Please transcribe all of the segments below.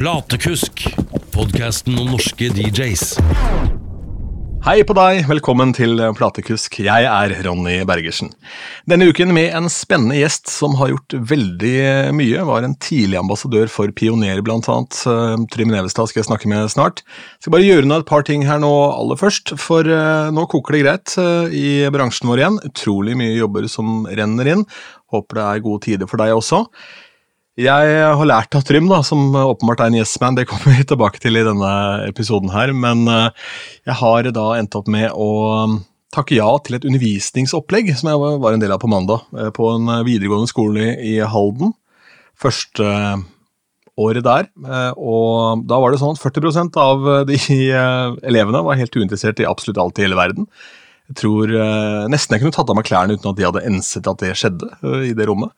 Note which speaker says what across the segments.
Speaker 1: Platekusk, podkasten om norske DJs.
Speaker 2: Hei på deg, velkommen til Platekusk. Jeg er Ronny Bergersen. Denne uken med en spennende gjest som har gjort veldig mye. Var en tidlig ambassadør for Pioner, blant annet. Eh, Trym Nevestad skal jeg snakke med snart. Skal bare gjøre noe et par ting her nå aller først, for eh, nå koker det greit eh, i bransjen vår igjen. Utrolig mye jobber som renner inn. Håper det er gode tider for deg også. Jeg har lært av Trym, da, som åpenbart er en yes-man, det kommer vi tilbake til i denne episoden her, men eh, jeg har da endt opp med å um, takke ja til et undervisningsopplegg som jeg var en del av på mandag, eh, på en eh, videregående skole i Halden. Første året der, og da var det sånn at 40% av de elevene var helt uinteressert i absolutt alt i hele verden. Jeg tror nesten jeg kunne tatt av meg klærne uten at de hadde enset at det skjedde i det rommet.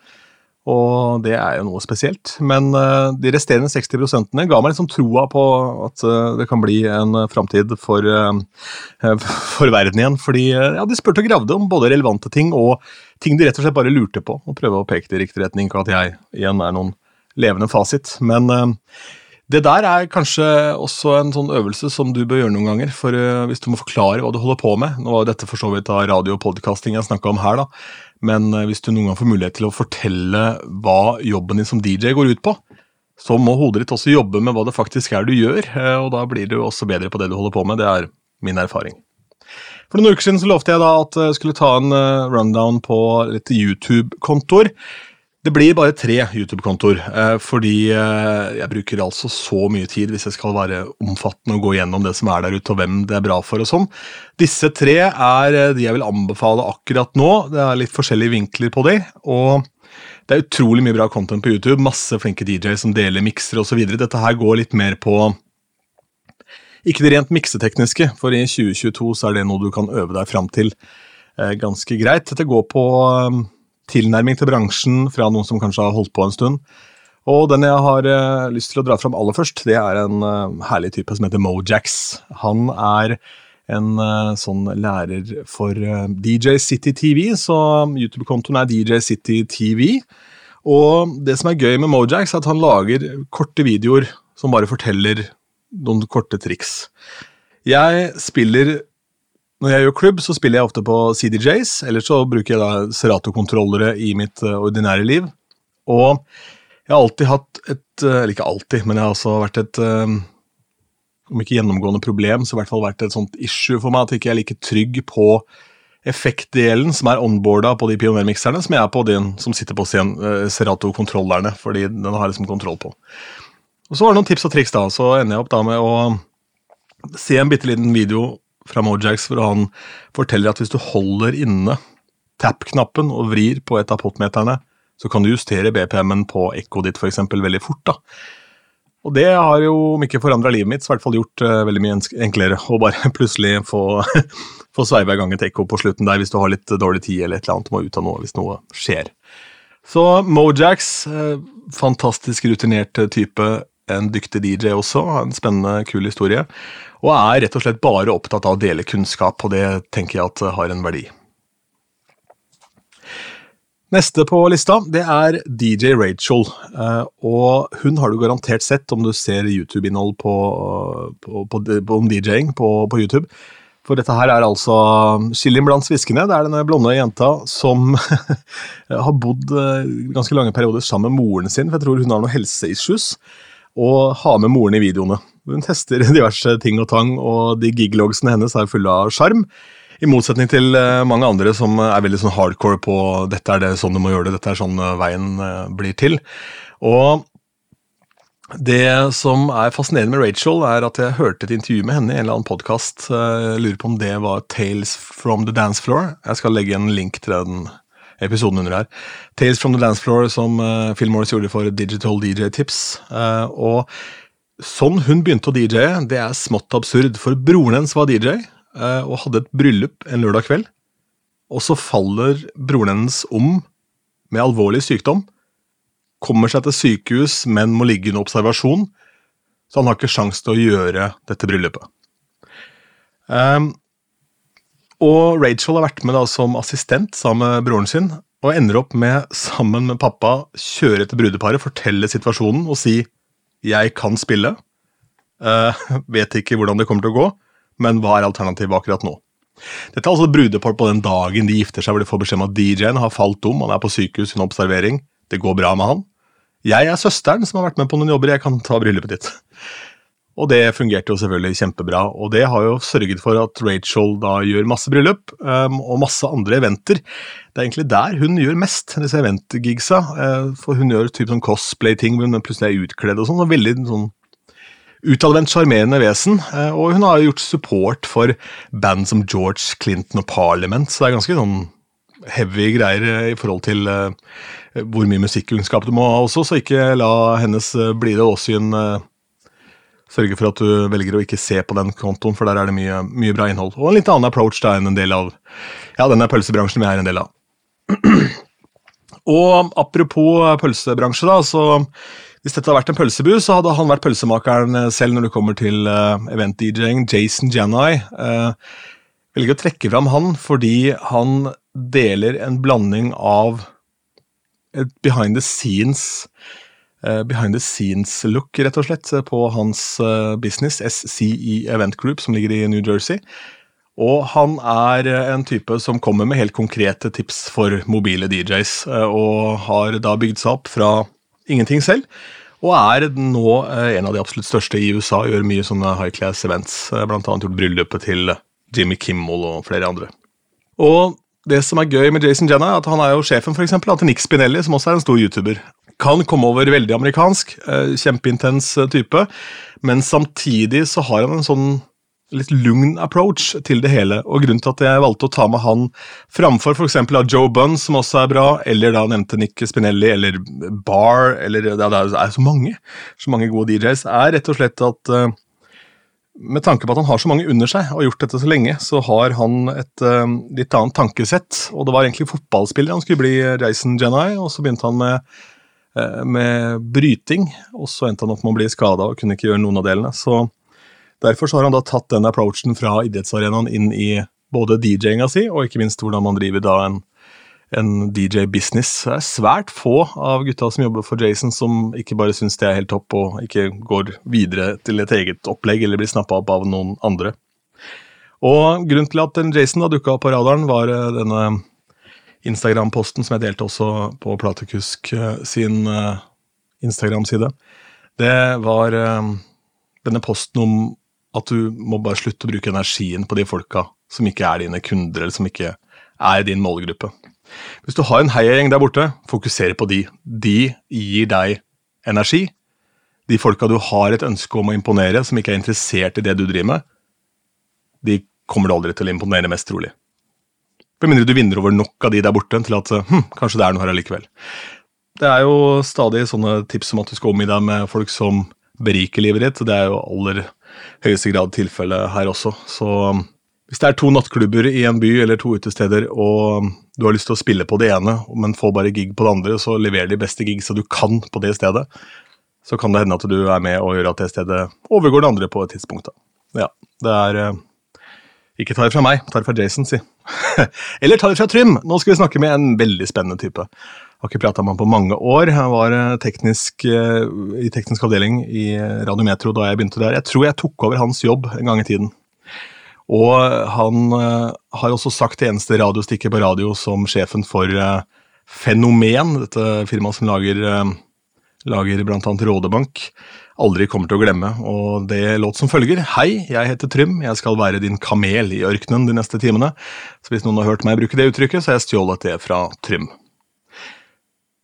Speaker 2: Og det er jo noe spesielt. Men uh, de resterende 60% ga meg liksom troa på at uh, det kan bli en uh, framtid for, for, verden igjen. Fordi ja, de spurte og gravde om både relevante ting og ting de rett og slett bare lurte på. Og prøve å peke det i riktig retning, ikke at jeg igjen er noen levende fasit. Men det der er kanskje også en sånn øvelse som du bør gjøre noen ganger. For hvis du må forklare hva du holder på med Nå var dette for så vidt av radio og podcasting jeg snakka om her, da. Men eh, hvis du noen gang får mulighet til å fortelle hva jobben din som DJ går ut på, så må hodet ditt også jobbe med hva det faktisk er du gjør, eh, og da blir du også bedre på det du holder på med. Det er min erfaring. For noen uker siden så lovte jeg da at jeg skulle ta en eh, rundown på litt YouTube-kontoer. Det blir bare tre YouTube-kontoer, eh, fordi eh, jeg bruker altså så mye tid hvis jeg skal være omfattende og gå gjennom det som er der ute, og hvem det er bra for og sånn. Disse tre er eh, de jeg vil anbefale akkurat nå. Det er litt forskjellige vinkler på de, og det er utrolig mye bra content på YouTube. Masse flinke DJ som deler mikser osv. Dette her går litt mer på ikke det rent miksetekniske, for i 2022 så er det noe du kan øve deg fram til ganske greit. Dette går på tilnærming til bransjen fra noen som kanskje har holdt på en stund. Og den jeg har uh, lyst til å dra fram aller først, det er en uh, herlig type som heter Mojax. Han er en uh, sånn lærer for DJ City TV, så YouTube-kontoen er DJ City TV. Og det som er gøy med Mojax, er at han lager korte videoer som bare forteller noen korte triks. Jeg spiller når jeg gjør klubb, så spiller jeg ofte på CDJs, eller så bruker jeg da Serato-kontrollere i mitt uh, ordinære liv. Og jeg har alltid hatt et eh, Eller ikke alltid, men jeg har også vært et um, Om ikke gjennomgående problem, så i hvert fall vært et sånt issue for meg at jeg ikke er like trygg på effektdelen som er onboarda på de pionermikserne, som jeg er på den som sitter på Serato-kontrollerne, fordi den har liksom kontroll på. Og Så var det noen tips og triks, da. Så ender jeg opp da med å se en bitte liten video fra Mojax hvor han forteller at hvis du holder inne tap-knappen og vrir på et av potmeterne, så kan du justere BPM-en på ekkoet ditt f.eks. veldig fort. da. Og det har jo, om ikke forandra livet mitt, så i hvert fall gjort uh, veldig mye enklere å bare plutselig få, få sveiva i gang et ekko på slutten der hvis du har litt dårlig tid eller et eller annet, må ut av noe hvis noe skjer. Så Mojax, uh, fantastisk rutinert type, en dyktig DJ også, en spennende, kul historie og er rett og slett bare opptatt av å dele kunnskap, og det tenker jeg at har en verdi. Neste på lista det er DJ Rachel, eh, og hun har du garantert sett om du ser YouTube-innhold på, på, på, om DJ-ing på, på, YouTube. For dette her er altså Skilling blant sviskene. Det er denne blonde jenta som har bodd eh, ganske lange perioder sammen med moren sin, for jeg tror hun har noen helseissues, og ha med moren i videoene. Hun tester diverse ting og tang, og de giglogsene hennes er fulle av sjarm. I motsetning til eh, mange andre som er veldig sånn hardcore på dette er det sånn du må gjøre det, dette er sånn eh, veien eh, blir til. Og det som er fascinerende med Rachel, er at jeg hørte et intervju med henne i en eller annen podkast. Lurer på om det var Tales from the Dance Floor. Jeg skal legge en link til den episoden under her. Tales from the Dance Floor, som Phil Morris gjorde for Digital DJ Tips. Og Sånn hun begynte å DJ-e, det er smått absurd, for broren hennes var DJ uh, og hadde et bryllup en lørdag kveld. Og så faller broren hennes om med alvorlig sykdom. Kommer seg til sykehus, men må ligge under observasjon, så han har ikke sjans til å gjøre dette bryllupet. Um, og Rachel har vært med da som assistent sammen med broren sin, og ender opp med, sammen med pappa, kjøre til brudeparet, fortelle situasjonen og si jeg kan spille, uh, vet ikke hvordan det kommer til å gå, men hva er alternativet akkurat nå? Dette er altså brudepar på den dagen de gifter seg, hvor de får beskjed om at DJ-en har falt om, han er på sykehus under observering, det går bra med han. Jeg er søsteren som har vært med på noen jobber, jeg kan ta bryllupet ditt. Og det fungerte jo selvfølgelig kjempebra, og det har jo sørget for at Rachel da gjør masse bryllup um, og masse andre eventer. Det er egentlig der hun gjør mest, disse eventgigsa, uh, for hun gjør typ sånn cosplay-ting hvor hun plutselig er utkledd og sånn, og veldig sånn utadvendt, sjarmerende vesen. Uh, og hun har jo gjort support for band som George Clinton og Parliament, så det er ganske sånn heavy greier uh, i forhold til hvor mye musikkunnskap du må ha også, så ikke la hennes blide åsyn sørge for at du velger å ikke se på den kontoen, for der er det mye, mye bra innhold. Og en litt annen approach da enn en del av ja, denne pølsebransjen vi er en del av. og apropos pølsebransje, da, så hvis dette hadde vært en pølsebu, så hadde han vært pølsemakeren selv når det kommer til uh, event-DJ-ing. Jason Janai. Uh, velger å trekke fram han fordi han deler en blanding av et behind the scenes Eh, behind the scenes-look, rett og slett, på hans eh, business, SCE Event Group, som ligger i New Jersey. Og han er eh, en type som kommer med helt konkrete tips for mobile DJs, og har da bygd seg opp fra ingenting selv. Og er nå en av de absolutt største i USA, gjør mye sånne high class events. Blant annet gjort bryllupet til Jimmy Kimmel og flere andre. Og det som er gøy med Jason Jenna, er at han er jo sjefen for eksempel, til Nick Spinelli, som også er en stor YouTuber kan komme over veldig amerikansk. Eh, kjempeintens eh, type. Men samtidig så har han en sånn litt lugn approach til det hele. Og grunnen til at jeg valgte å ta med han framfor f.eks. Joe Bunn, som også er bra, eller da nevnte Nick Spinelli, eller Bar, eller ja, det er så mange, så mange gode DJs, er rett og slett at uh, med tanke på at han har så mange under seg og har gjort dette så lenge, så har han et litt annet tankesett. Og det var egentlig fotballspiller han skulle bli, Jason Jenny, og så begynte han med Eh, med bryting, og så endte han opp med å bli skada og kunne ikke gjøre noen av delene. Så Derfor så har han da tatt den approachen fra idrettsarenaen inn i både DJ-inga si, og ikke minst hvordan man driver da en, en DJ-business. Det er svært få av gutta som jobber for Jason som ikke bare syns det er helt topp, og ikke går videre til et eget opplegg eller blir snappa opp av noen andre. Og Grunnen til at Jason da dukka opp på radaren, var eh, denne Instagram-posten som jeg delte også på Platekusk eh, sin eh, Instagram-side. Det var eh, denne posten om at du må bare slutte å bruke energien på de folka som ikke er dine kunder, eller som ikke er din målgruppe. Hvis du har en heiagjeng der borte, fokuser på de. De gir deg energi. De folka du har et ønske om å imponere, som ikke er interessert i det du driver med, de kommer du aldri til å imponere mest trolig. Med mindre du vinner over nok av de der borte til at hm, kanskje det er noe her allikevel. Det er jo stadig sånne tips om at du skal omgi deg med folk som beriker livet ditt. Det er jo aller høyeste grad tilfellet her også. Så hvis det er to nattklubber i en by eller to utesteder, og du har lyst til å spille på det ene, men får bare gig på det andre, så lever de beste gigsa du kan på det stedet, så kan det hende at du er med og gjør at det stedet overgår det andre på et tidspunkt. Da. Ja, det er eh, ikke ta det fra meg, ta det fra Jason, si. Eller ta det fra Trym! Nå skal vi snakke med en veldig spennende type. Jeg har ikke prata med han på mange år. Han var eh, teknisk, eh, i teknisk avdeling i Radio Metro da jeg begynte der. Jeg tror jeg tok over hans jobb en gang i tiden. Og han eh, har også sagt det eneste radiostikket på radio som sjefen for Fenomen, dette firmaet som lager, lager bl.a. Rådebank aldri kommer til å glemme, og det låt som følger. Hei, jeg heter Trym, jeg skal være din kamel i ørkenen de neste timene. Så hvis noen har hørt meg bruke det uttrykket, så har jeg stjålet det fra Trym.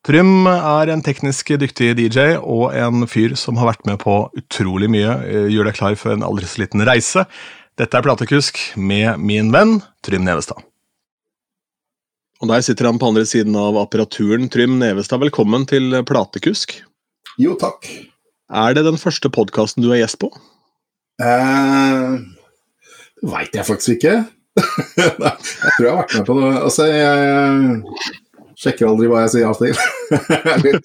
Speaker 2: Trym er en teknisk dyktig DJ og en fyr som har vært med på utrolig mye. Gjør deg klar for en aldri så liten reise. Dette er Platekusk med min venn Trym Nevestad. Og der sitter han på andre siden av apparaturen. Trym Nevestad, velkommen til Platekusk.
Speaker 3: Jo, takk.
Speaker 2: Er det den første podkasten du er gjest på?
Speaker 3: Eh, Veit jeg faktisk ikke. jeg tror jeg har vært med på det. Altså, jeg sjekker aldri hva jeg sier ja til.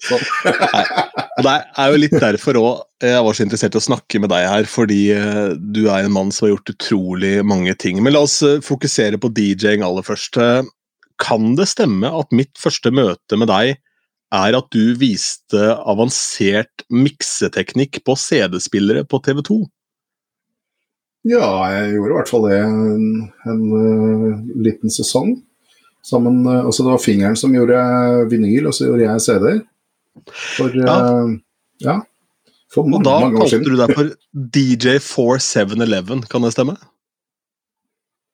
Speaker 2: sånn. det er jo litt derfor òg jeg var så interessert i å snakke med deg her, fordi eh, du er en mann som har gjort utrolig mange ting. Men la oss eh, fokusere på DJ-ing aller først. Kan det stemme at mitt første møte med deg er at du viste avansert mikseteknikk på CD-spillere på TV2.
Speaker 3: Ja, jeg gjorde i hvert fall det en, en uh, liten sesong. Sammen, uh, altså det var fingeren som gjorde vinyl, og så gjorde jeg CD-er. For ja. Uh, ja.
Speaker 2: For mange, og da kalte du deg for DJ4711, kan det stemme?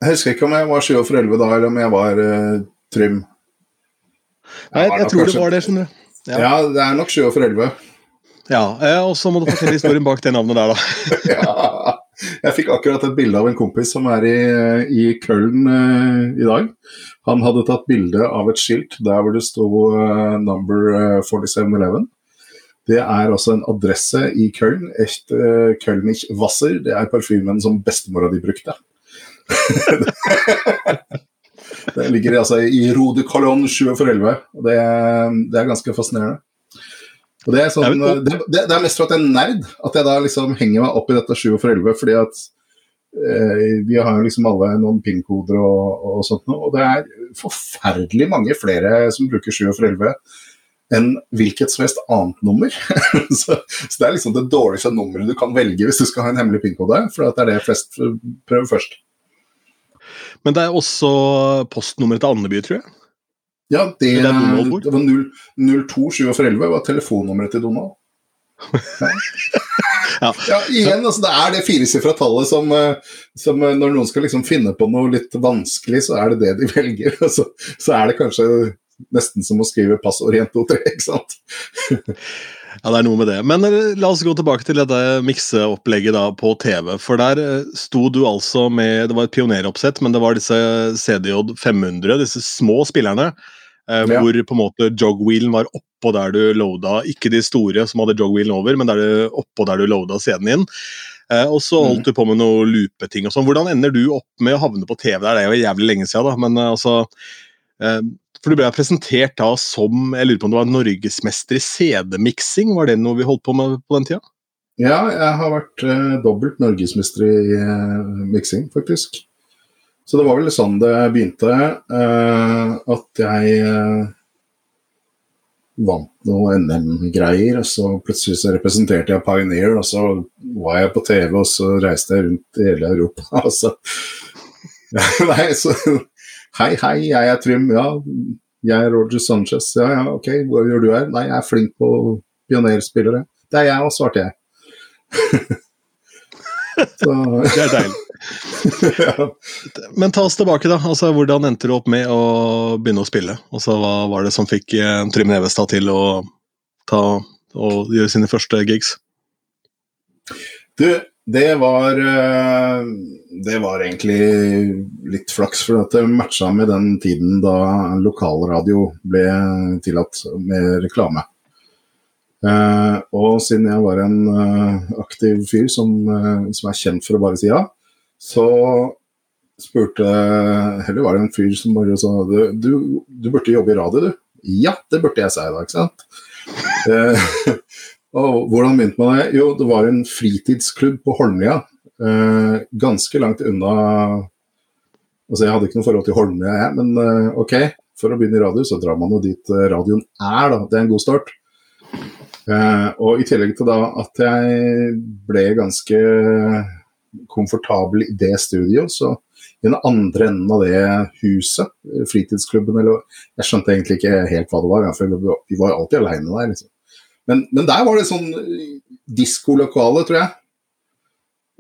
Speaker 3: Jeg husker ikke om jeg var 7 for 11 da, eller om jeg var Trym.
Speaker 2: Nei, jeg, jeg tror kanskje... det var det, skjønner du.
Speaker 3: Ja. ja, det er nok 7 for 11.
Speaker 2: Ja, og så må du fortelle historien bak det navnet der, da.
Speaker 3: ja. Jeg fikk akkurat et bilde av en kompis som er i, i Køln uh, i dag. Han hadde tatt bilde av et skilt der hvor det sto uh, number uh, 4711. Det er altså en adresse i Köln. Echt uh, Kölnich Wasser. Det er parfymen som bestemora di brukte. det ligger altså i Rode Colonne 7 for 11. Og det, det er ganske fascinerende. Og det, er sånn, det, det, er mest for at jeg er nerd, at jeg da liksom henger meg opp i dette 7 for 11. Fordi at eh, vi har jo liksom alle noen PIN-koder og, og, sånt noe. Og det er forferdelig mange flere som bruker 7 for 11 enn hvilket som helst annet nummer. så, så, det er liksom det dårligste nummeret du kan velge hvis du skal ha en hemmelig PIN-kode. For det er det flest prøver først.
Speaker 2: Men det er også postnummeret til Andeby, tror jeg?
Speaker 3: Ja, det, det, det var 02711 var telefonnummeret til Donald. ja. ja. igjen, altså, det er det firesifra tallet som, eh, som, eh, Når noen skal liksom finne på noe litt vanskelig, så er det det de velger. Så, så er det kanskje nesten som å skrive passord 123, ikke sant?
Speaker 2: ja, det er noe med det. Men eh, la oss gå tilbake til dette mikseopplegget da på TV. For der sto du altså med Det var et pioneroppsett, men det var disse CDJ 500, disse små spillerne Eh, ja. Hvor på en måte jogwheelen var oppå der du loada, ikke de store som hadde jogwheelen over, men der du, oppå der du loada scenen inn. Eh, og så holdt mm. du på med noe loopeting og sånn. Hvordan ender du opp med å havne på TV der? Det er jo jævlig lenge siden, da, men eh, altså eh, For du ble presentert da som jeg lurer på om du var norgesmester i CD-miksing, var det noe vi holdt på med på den tida?
Speaker 3: Ja, jeg har vært eh, dobbelt norgesmester i eh, miksing, faktisk. Så det var vel sånn det begynte. eh, at jeg eh, vant noe NM-greier, og så plutselig så representerte jeg Pioneer, og så var jeg på TV, og så reiste jeg rundt i hele Europa. og altså. Nei, så Hei, hei, jeg er Trym. Ja, jeg er Roger Sanchez. Ja, ja, ok, hva gjør du her? Nei, jeg er flink på pionerspillere. Det er jeg òg, svarte jeg.
Speaker 2: så, det er deilig. Men ta oss tilbake, da. Altså, hvordan endte du opp med å begynne å spille? Altså, hva var det som fikk eh, Trym Nevestad til å ta gjøre sine første gigs?
Speaker 3: Du, det var eh, Det var egentlig litt flaks, for det matcha med den tiden da lokalradio ble tillatt med reklame. Uh, og siden jeg var en uh, aktiv fyr som, uh, som, er kjent for å bare si ja, så spurte Heller var det en fyr som bare sa du, du, du burde jobbe i radio, du. Ja, det burde jeg si da, ikke sant. og hvordan begynte man det? Jo, det var en fritidsklubb på Holmlia. Eh, ganske langt unna Altså, jeg hadde ikke noe forhold til Holmlia, jeg, men uh, OK. For å begynne i radio, så drar man jo dit eh, radioen er, da. Det er en god start. Og i tillegg til da at jeg ble ganske komfortabel i det studio, så i den andre enden av det huset, fritidsklubben eller Jeg skjønte egentlig ikke helt hva det var, for vi var alltid aleine der. Liksom. Men, men, der var det sånn diskolokale, tror jeg.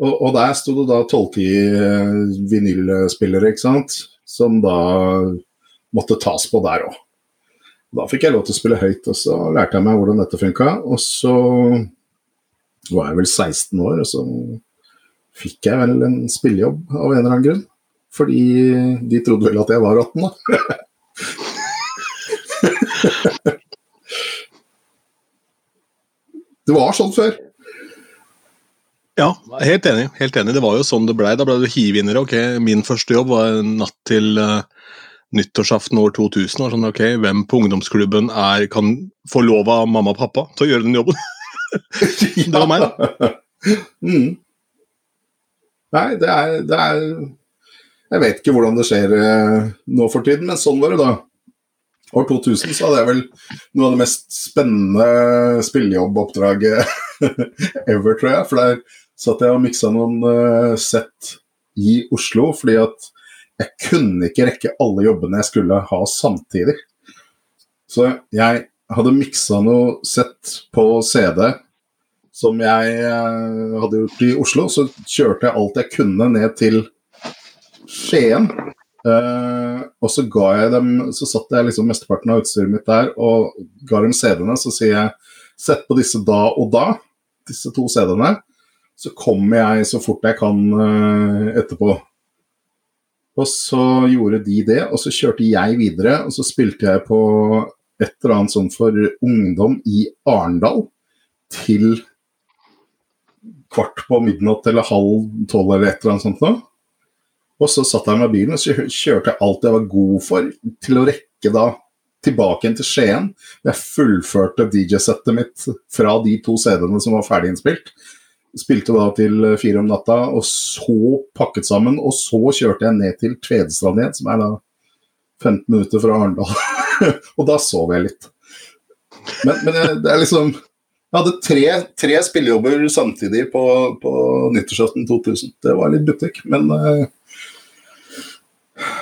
Speaker 3: Og, der sto det da 12 vinylspillere, ikke sant, som da måtte tas på der òg. Da fikk jeg lov til å spille høyt, og så lærte jeg meg hvordan dette funka. Og så var jeg vel 16 år, og så fikk jeg vel en spillejobb av en eller annen grunn. Fordi de trodde vel at jeg var 18, da. det var sånn før.
Speaker 2: Ja, helt enig. helt enig. Det var jo sånn det blei. Da ble du hivinner. Ok, min første jobb var natt til uh, nyttårsaften år 2000. Og sånn, ok, Hvem på ungdomsklubben er, kan få lov av mamma og pappa til å gjøre den jobben? det var meg, da.
Speaker 3: Mm. Nei, det er, det er, Jeg vet ikke hvordan det skjer uh, nå for tiden, men sånn var det da. år 2000 så hadde jeg vel noe av det mest spennende spillejobboppdraget ever, tror jeg. For der satt jeg har miksa noen uh, sett i Oslo, fordi at jeg kunne ikke rekke alle jobbene jeg skulle ha samtidig. Så jeg hadde miksa noe sett på CD som jeg uh, hadde gjort i Oslo. Så kjørte jeg alt jeg kunne ned til Skien. Uh, og så ga jeg dem Så satt jeg liksom mesteparten av utstyret mitt der og ga dem CD-ene. Så sier jeg sett på disse da og da, disse to CD-ene. Så kommer jeg så fort jeg kan uh, etterpå. Og så gjorde de det, og så kjørte jeg videre. Og så spilte jeg på et eller annet sånt for ungdom i Arendal til kvart på midnatt eller halv tolv eller et eller annet sånt noe. Og så satt jeg med bilen og så kjørte jeg alt jeg var god for, til å rekke da tilbake igjen til Skien. Jeg fullførte DJ-settet mitt fra de to CD-ene som var ferdig innspilt. Spilte da til fire om natta, og så pakket sammen. Og så kjørte jeg ned til Tvedestrand igjen, som er da 15 minutter fra Arendal. og da sov jeg litt. Men, men det er liksom Jeg hadde tre, tre spillejobber samtidig på, på nyttårsaften 2000. Det var litt butikk, men uh,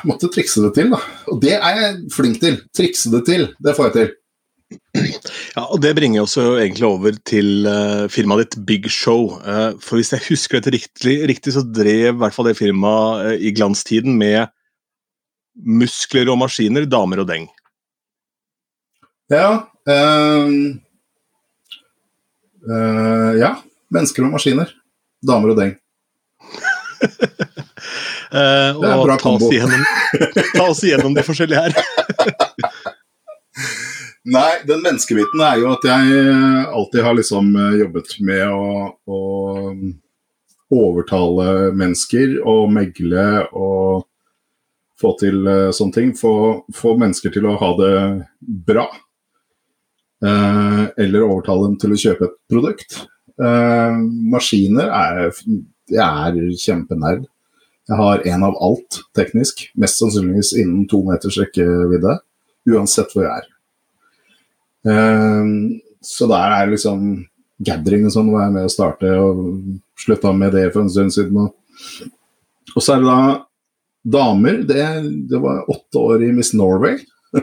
Speaker 3: måtte trikse det til, da. Og det er jeg flink til. Trikse det til, det får jeg til.
Speaker 2: Ja, og Det bringer oss jo egentlig over til uh, firmaet ditt Big Show. Uh, for Hvis jeg husker dette riktig, riktig så drev i hvert fall det firmaet uh, i glanstiden med muskler og maskiner, damer og deng.
Speaker 3: Ja. Um, ja. Mennesker og maskiner. Damer og deng.
Speaker 2: Uh, og ta oss, igjennom, ta oss igjennom de forskjellige her.
Speaker 3: Nei, den menneskebiten er jo at jeg alltid har liksom eh, jobbet med å, å overtale mennesker og megle og få til uh, sånne ting. Få, få, mennesker til å ha det bra. Eh, eller overtale dem til å kjøpe et produkt. Eh, maskiner er Jeg er kjempenerd. Jeg har en av alt teknisk, mest sannsynligvis innen to meters rekkevidde, uansett hvor jeg er. Um, så der er liksom gathering og sånn, å er med å starte, og slutta med det for en stund siden. Og, og så er det da damer. Det, det var åtte år i Miss Norway.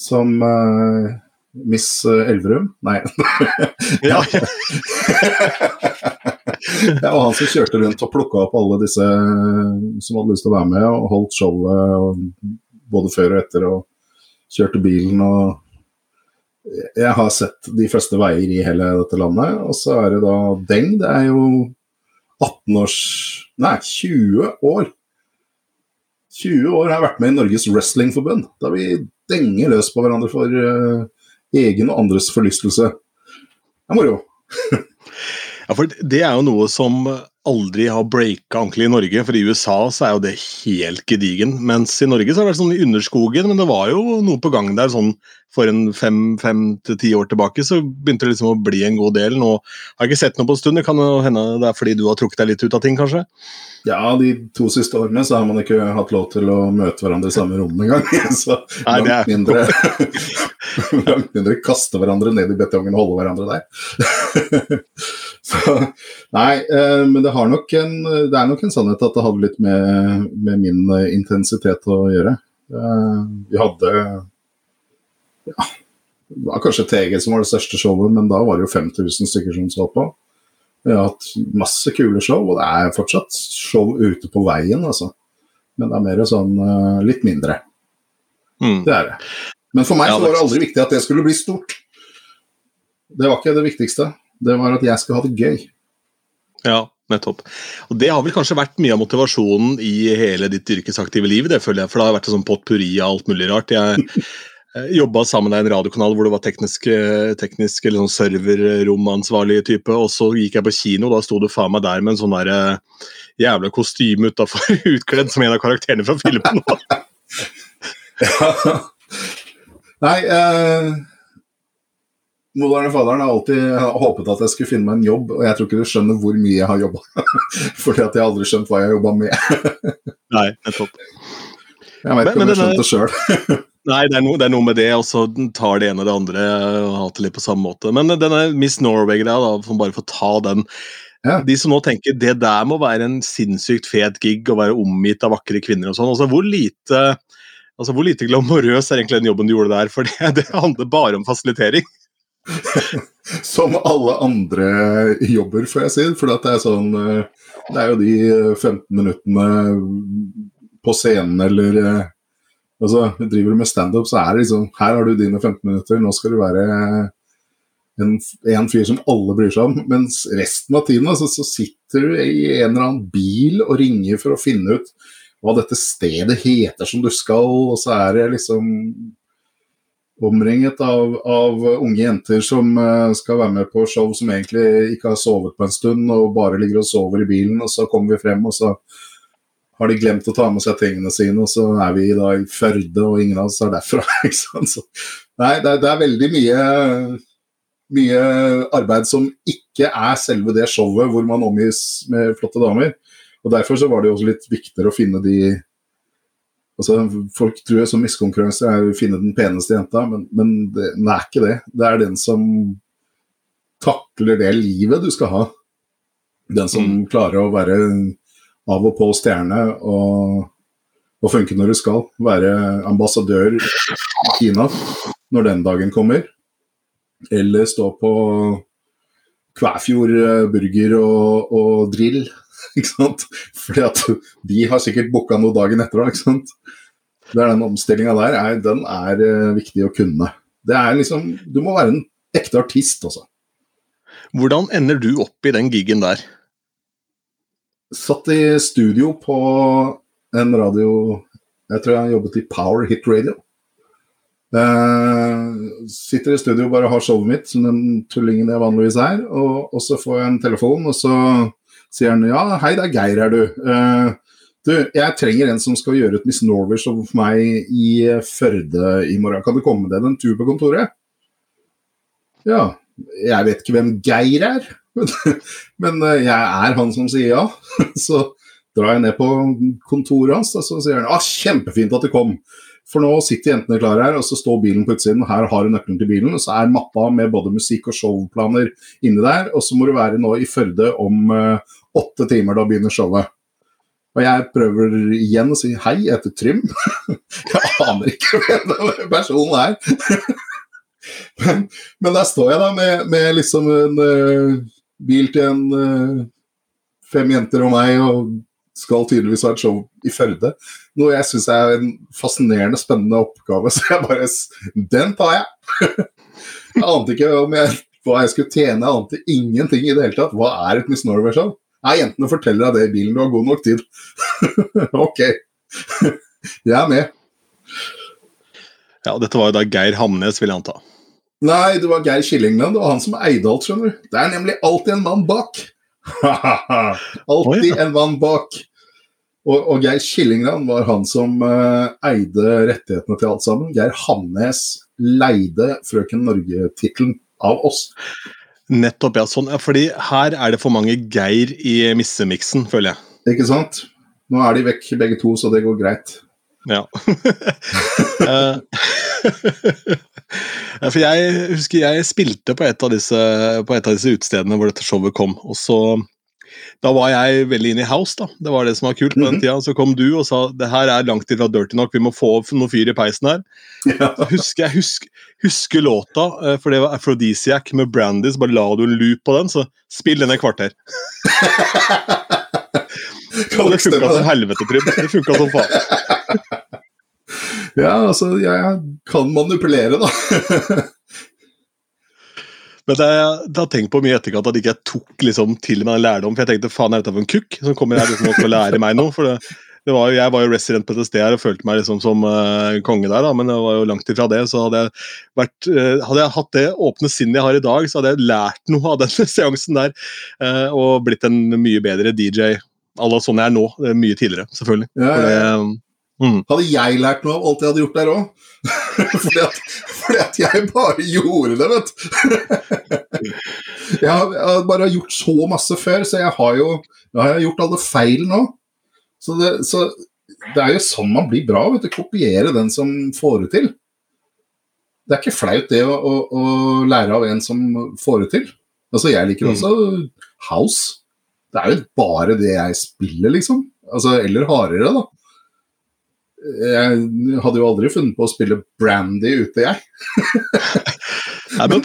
Speaker 3: som uh, Miss Elverum? Nei. ja. det var han som kjørte rundt og plukka opp alle disse som hadde lyst til å være med, og holdt showet både før og etter, og kjørte bilen og Jeg har sett de fleste veier i hele dette landet, og så er det da Deng. Det er jo 18 års Nei, 20 år. 20 år har jeg vært med i Norges Wrestlingforbund. Da vi denger løs på hverandre for uh, egen og andres forlystelse. Det er moro.
Speaker 2: Ja, for Det er jo noe som aldri har breaka ordentlig i Norge. For i USA så er jo det helt gedigen. Mens i Norge så har det vært sånn i underskogen, men det var jo noe på gang der sånn for en fem, fem til ti år tilbake. Så begynte det liksom å bli en god del. Nå har jeg ikke sett noe på en stund. Det kan jo hende det er fordi du har trukket deg litt ut av ting, kanskje?
Speaker 3: Ja, de to siste årene så har man ikke hatt lov til å møte hverandre i samme rom engang. Så Nei, langt, mindre, langt mindre kaste hverandre ned i betongen og holde hverandre der. så, nei, eh, men det, nok en, det, er nok en sannhet at det hadde litt med, med min intensitet å gjøre. Eh, vi hadde ja, det var kanskje TG som var det største showet, men da var det jo 5000 stykker som så på. Vi har hatt masse kule show, og det er fortsatt show ute på veien, altså. Men det er mer sånn litt mindre. Mm. Det er det. Men for meg så var det aldri viktig at det skulle bli stort. Det var ikke det viktigste. Det var at jeg skulle ha det gøy.
Speaker 2: Ja, nettopp. Og Det har vel kanskje vært mye av motivasjonen i hele ditt yrkesaktive liv, det føler jeg, for det har vært en sånn potpurri av alt mulig rart. Jeg Eh, Jobba sammen med en radiokanal hvor det var teknisk, eh, teknisk eller sånn serverromansvarlig type. Og så gikk jeg på kino, og da sto du faen meg der med en sånn der, uh, jævla kostyme utafor, utkledd som en av karakterene fra filmen.
Speaker 3: ja. Nei eh, Moderne faderen har alltid håpet at jeg skulle finne meg en jobb, og jeg tror ikke du skjønner hvor mye jeg har jobba. Fordi at jeg aldri skjønt hva jeg har jobba med.
Speaker 2: Nei, nettopp.
Speaker 3: Jeg vet ikke om jeg skjønte det sjøl.
Speaker 2: Nei, det er, noe, det er noe med det, og så tar det ene og det andre og har det litt på samme måte. Men denne Miss Norway-greia, da, som bare får ta den
Speaker 3: Ja.
Speaker 2: De som nå tenker det der må være en sinnssykt fet gig å være omgitt av vakre kvinner og sånn. Altså, hvor lite altså, hvor lite glamorøs er egentlig den jobben du gjorde der? For det, det handler bare om fasilitering.
Speaker 3: Som alle andre jobber, får jeg si. For det er sånn eh, Det er jo de 15 minuttene på scenen eller eh, Altså, driver du med standup, så er det liksom Her har du dine 15 minutter, nå skal du være en, en fyr som alle bryr seg om. Mens resten av tiden altså, så sitter du i en eller annen bil og ringer for å finne ut hva dette stedet heter som du skal, og så er det liksom omringet av, av unge jenter som eh, skal være med på show som egentlig ikke har sovet på en stund og bare ligger og sover i bilen, og så kommer vi frem, og så har de glemt å ta med seg tingene sine, og så er vi da i Førde, og ingen av oss er derfra. Så, nei, det, det er veldig mye, mye arbeid som ikke er selve det showet hvor man omgis med flotte damer. Og Derfor så var det jo også litt viktigere å finne de altså Folk tror jeg som miskonkurranse er å finne den peneste jenta, men, men det, den er ikke det. Det er den som takler det livet du skal ha. Den som
Speaker 2: Mm.
Speaker 3: klarer å være av og på stjerne og, og funke når du skal. Være ambassadør i Kina når den dagen kommer. Eller stå på Kvæfjord eh, burger og, og drill. Ikke sant? Fordi at de har sikkert booka noe dagen etter ikke sant. Det er den omstillinga der, er, den er eh, viktig å kunne. Det er liksom Du må være en ekte artist, altså.
Speaker 2: Hvordan ender du opp i den gigen der?
Speaker 3: Satt i studio på en radio Jeg tror jeg jobbet i Power Hit Radio. Uh, sitter i studio og bare har showet mitt, som den tullingen jeg vanligvis er. Og, og så får jeg en telefon, og så sier han ja, hei, det er Geir her, du. Uh, du, jeg trenger en som skal gjøre et Miss Norway-show for meg i Førde i morgen. Kan du komme deg en tur på kontoret? Ja. Jeg vet ikke hvem Geir er, men eh, jeg er han som sier ja. Så drar jeg ned på kontoret hans, og så sier han ah, kjempefint at du kom. For nå sitter jentene klare her, og så står bilen på utsiden. Her har du nøkkelen til bilen. og Så er mappa med både musikk og showplaner inni der. Og så må du være nå i Førde om eh, åtte timer. Da begynner showet. Og jeg prøver igjen å si hei, jeg heter Trym. jeg aner ikke hvem den personen er. men, men der står jeg da med, med liksom en uh, bil til en uh, fem jenter og meg, og skal tydeligvis ha et show i Førde. Noe jeg syns er en fascinerende, spennende oppgave, så jeg bare Den tar jeg! jeg ante ikke jeg, hva jeg skulle tjene, jeg ante ingenting i det hele tatt. Hva er et Miss Norway-show? Nei, jentene forteller deg det i bilen, du har god nok tid. ok. jeg er med.
Speaker 2: Ja, Dette var jo da Geir Hamnes, vil jeg anta.
Speaker 3: Nei, det var Geir Killingland. Det var han som eide alt, skjønner du. Det er nemlig alltid en mann bak. alltid en mann bak. Og, og Geir Killingland var han som uh, eide rettighetene til alt sammen. Geir Hamnes leide Frøken Norge-tittelen av oss.
Speaker 2: Nettopp, ja. sånn, fordi her er det for mange Geir i missemiksen, føler jeg.
Speaker 3: Ikke sant? Nå er de vekk begge to, så det går greit.
Speaker 2: Ja. Eh, For jeg husker jeg spilte på et av disse, på et av disse utstedene hvor dette showet kom. og så da var jeg veldig inne i house, da. Det var det som var kult på den
Speaker 3: Mhm.
Speaker 2: tida. Så kom du og sa det her er langt ifra dirty nok, vi må få opp noe fyr i peisen her.
Speaker 3: Ja.
Speaker 2: Husker jeg husker, husker låta, eh, for det var Aphrodisiac med Brandy, så bare la du en loop på den, så spill den i kvarter. Og det funka som helvete, Trym. Det funka som faen.
Speaker 3: Ja, altså, jeg kan manipulere, da.
Speaker 2: Men det, det har tenkt på mye i etterkant at ikke jeg tok liksom, til meg en lærdom. For jeg tenkte faen, er dette for en kukk som kommer her liksom, og lære meg noe? For det, det var jo, jeg var jo resident på dette stedet og følte meg liksom som uh, konge der, da, men det var jo langt ifra det. Så hadde jeg, vært, uh, hadde jeg hatt det åpne sinnet jeg har i dag, så hadde jeg lært noe av den seansen der. Uh, og blitt en mye bedre DJ à la sånn jeg er nå. mye tidligere, selvfølgelig.
Speaker 3: Ja, ja, ja.
Speaker 2: Mm,
Speaker 3: Hadde jeg lært noe av alt jeg hadde gjort der òg? fordi, fordi at jeg bare gjorde det, vet du. jeg, har, jeg har bare gjort så masse før, så jeg har jo jeg har gjort alle feil nå. Så, det, så det er jo sånn man blir bra. vet du, Kopiere den som får det til. Det er ikke flaut det å, å, å lære av en som får det til. Altså, Jeg liker også House. Det er jo bare det jeg spiller, liksom. Altså, Eller hardere, da. Jeg hadde jo aldri funnet på å spille Brandy ute, jeg.
Speaker 2: Men,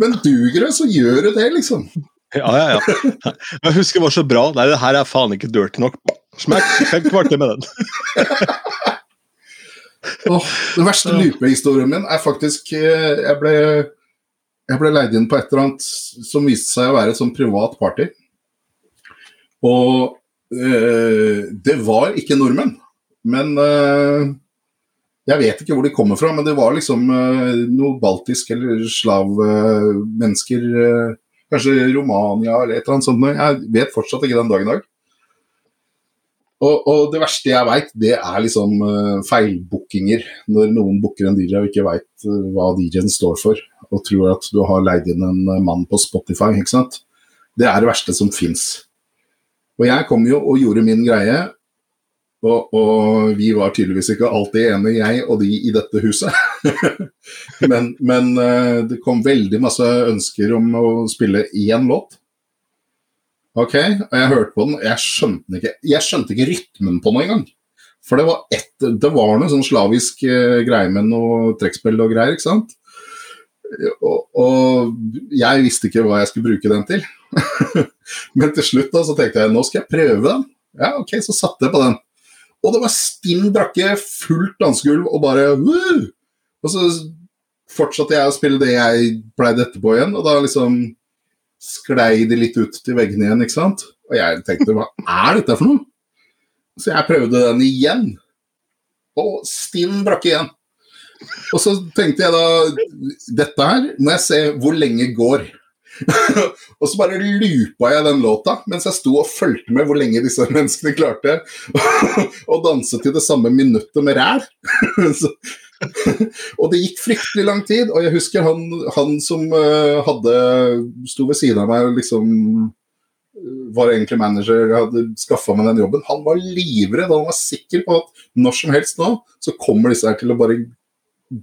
Speaker 3: Men duger det, så gjør du det, liksom.
Speaker 2: ja, ja, ja. Jeg husker det var så bra. Nei, det her er faen ikke dirty nok. Smekk, fem kvarter med den.
Speaker 3: oh, den verste lupehistorien min er faktisk eh, jeg ble, jeg ble leid inn på et eller annet som viste seg å være et sånn privat party. Og eh, det var ikke nordmenn. Men eh, jeg vet ikke hvor de kommer fra, men det var liksom eh, noe baltisk eller slav-mennesker. Eh, kanskje Romania eller et eller annet sånt. Jeg vet fortsatt ikke den dag i dag. Og, og det verste jeg veit, det er liksom feilbookinger. Når noen booker en DJ og ikke veit hva DJ-en står for, og tror at du har leid inn en mann på Spotify. ikke sant? Det er det verste som fins. Og jeg kom jo og gjorde min greie, og, og vi var tydeligvis ikke alltid enige, jeg og de i dette huset. men men eh, det kom veldig masse ønsker om å spille én låt. Ok, og jeg hørte på den, og jeg skjønte ikke Jeg skjønte ikke rytmen på den engang. For det var, et, det var noe sånn slavisk eh, greie med noe trekkspill og greier, ikke sant. Og, og jeg visste ikke hva jeg skulle bruke den til. Men til slutt da, så tenkte jeg nå skal jeg prøve den. Ja, ok, så satte jeg på den. Og det var stinn brakke, fullt dansegulv og bare Woo! Og så fortsatte jeg å spille det jeg pleide etterpå igjen, og da liksom sklei de litt ut til veggene igjen, ikke sant. Og jeg tenkte hva er dette for noe? Så jeg prøvde den igjen. Og stinn brakke igjen. Og så tenkte jeg da Dette her må jeg se hvor lenge går. og så bare loopa jeg den låta mens jeg sto og fulgte med hvor lenge disse menneskene klarte å danse til det samme minuttet med ræl. Og det gikk fryktelig lang tid, og jeg husker han, han som uh, hadde sto ved siden av meg og liksom eh, var egentlig manager, hadde skaffa meg den jobben. Han var livredd, han var sikker på at når som helst nå så kommer disse her til å bare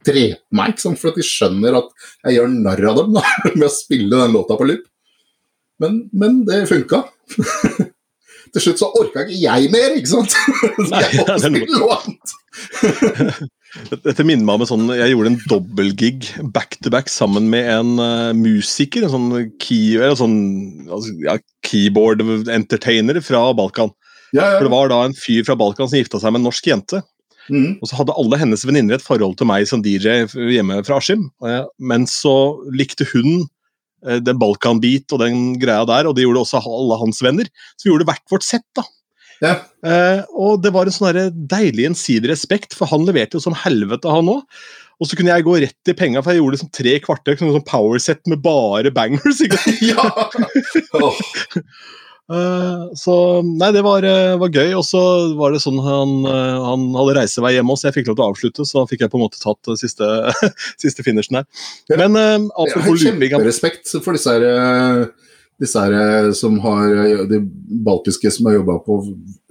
Speaker 3: drepe meg, ikke sant? for at de skjønner at jeg gjør narr av dem da, med å spille den låta på loop. Men, men det funka. Til slutt så orka ikke jeg mer, ikke sant? Så
Speaker 2: Nei,
Speaker 3: jeg måtte
Speaker 2: ja,
Speaker 3: spille noe annet.
Speaker 2: Dette minner meg om en sånn, Jeg gjorde en dobbeltgig back to back sammen med en uh, musiker. En sånn, key, eller sånn altså, ja, keyboard entertainer fra Balkan.
Speaker 3: Ja,
Speaker 2: For Det var da en fyr fra Balkan som gifta seg med en norsk jente.
Speaker 3: Mm.
Speaker 2: Og så hadde alle hennes venninner et forhold til meg som DJ hjemme fra Askim. Eh, Men så likte hun eh, den Balkan-beat og den greia der, og det gjorde også alle hans venner. Så vi gjorde hvert vårt sett. da.
Speaker 3: Ja.
Speaker 2: Eh, og det var en sånn deilig gjensidig respekt, for han leverte jo som helvete, han òg. Og så kunne jeg gå rett i penga, for jeg gjorde liksom tre kvarter sånn powerset med bare bangers. ikke sant?
Speaker 3: ja.
Speaker 2: Eh, så nei, det var, eh, var gøy. Og så var det sånn han, eh, han hadde reisevei hjemme også, så jeg fikk lov til å avslutte. Så fikk jeg på en måte tatt siste, siste finishen der. Men uh,
Speaker 3: jeg har kjemperespekt for disse her, eh, disse her eh, som har eh, De baltiske som har jobba på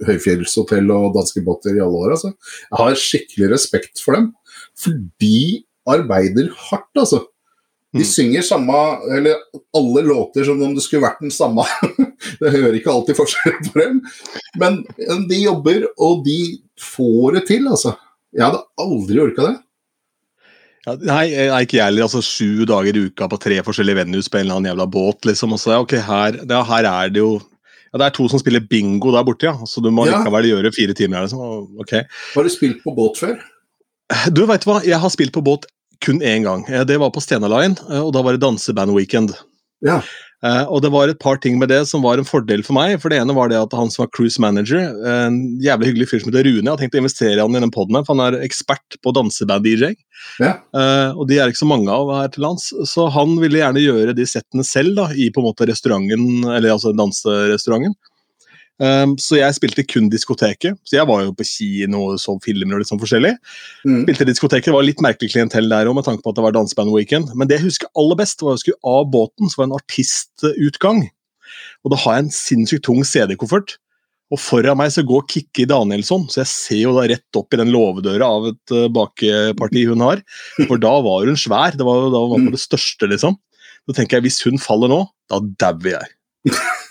Speaker 3: høyfjellshotell og danske båter i alle år. Altså. Jeg har skikkelig respekt for dem. For de arbeider hardt, altså. De
Speaker 2: Mm.
Speaker 3: synger samme, eller alle låter som om det skulle vært den samme. det hører ikke alltid forskjell på dem. Men de jobber, og de får det til, altså. Jeg hadde aldri orka det.
Speaker 2: Ja, nei, eh, nei, ikke jeg heller. Altså, sju dager i uka på tre forskjellige venues på en eller annen jævla båt. liksom. Og så, ja, ok, her, ja, her er det jo ja, Det er to som spiller bingo der borte, ja. Så du må
Speaker 3: Ja.
Speaker 2: likevel gjøre fire timer. Liksom. Okay. ok.
Speaker 3: Har du spilt på båt før?
Speaker 2: Du, vet du hva? Jeg har spilt på båt kun én gang. Eh, Det var på Stena Line, eh, og da var det danseband-weekend.
Speaker 3: Ja.
Speaker 2: Eh, og det var et par ting med det som var en fordel for meg. For det ene var det at han som var cruise manager, en jævlig hyggelig fyr som heter Rune, jeg har tenkt å investere i han i den poden her, for han er ekspert på danseband-DJ.
Speaker 3: Ja.
Speaker 2: Og de er ikke så mange av her til lands, så han ville gjerne gjøre de settene selv da, i på en måte restauranten, eller altså danserestauranten. Um, så jeg spilte kun diskoteket. Så jeg var jo på kino og så filmer og litt sånn forskjellig.
Speaker 3: Mm.
Speaker 2: Spilte diskoteket, Det var litt merkelig klientell der òg, med tanke på at det var danseband-weekend. Men det jeg husker aller best, var jeg skulle av båten, så var det en artistutgang. Og da har jeg en sinnssykt tung CD-koffert. Og foran meg så går Kikki Danielsson, så jeg ser jo da rett opp i den låvedøra av et uh, bakeparti hun har. For da var hun svær. Det var, da var hun på det største, liksom. Så tenker jeg, hvis hun faller nå, da dauer jeg.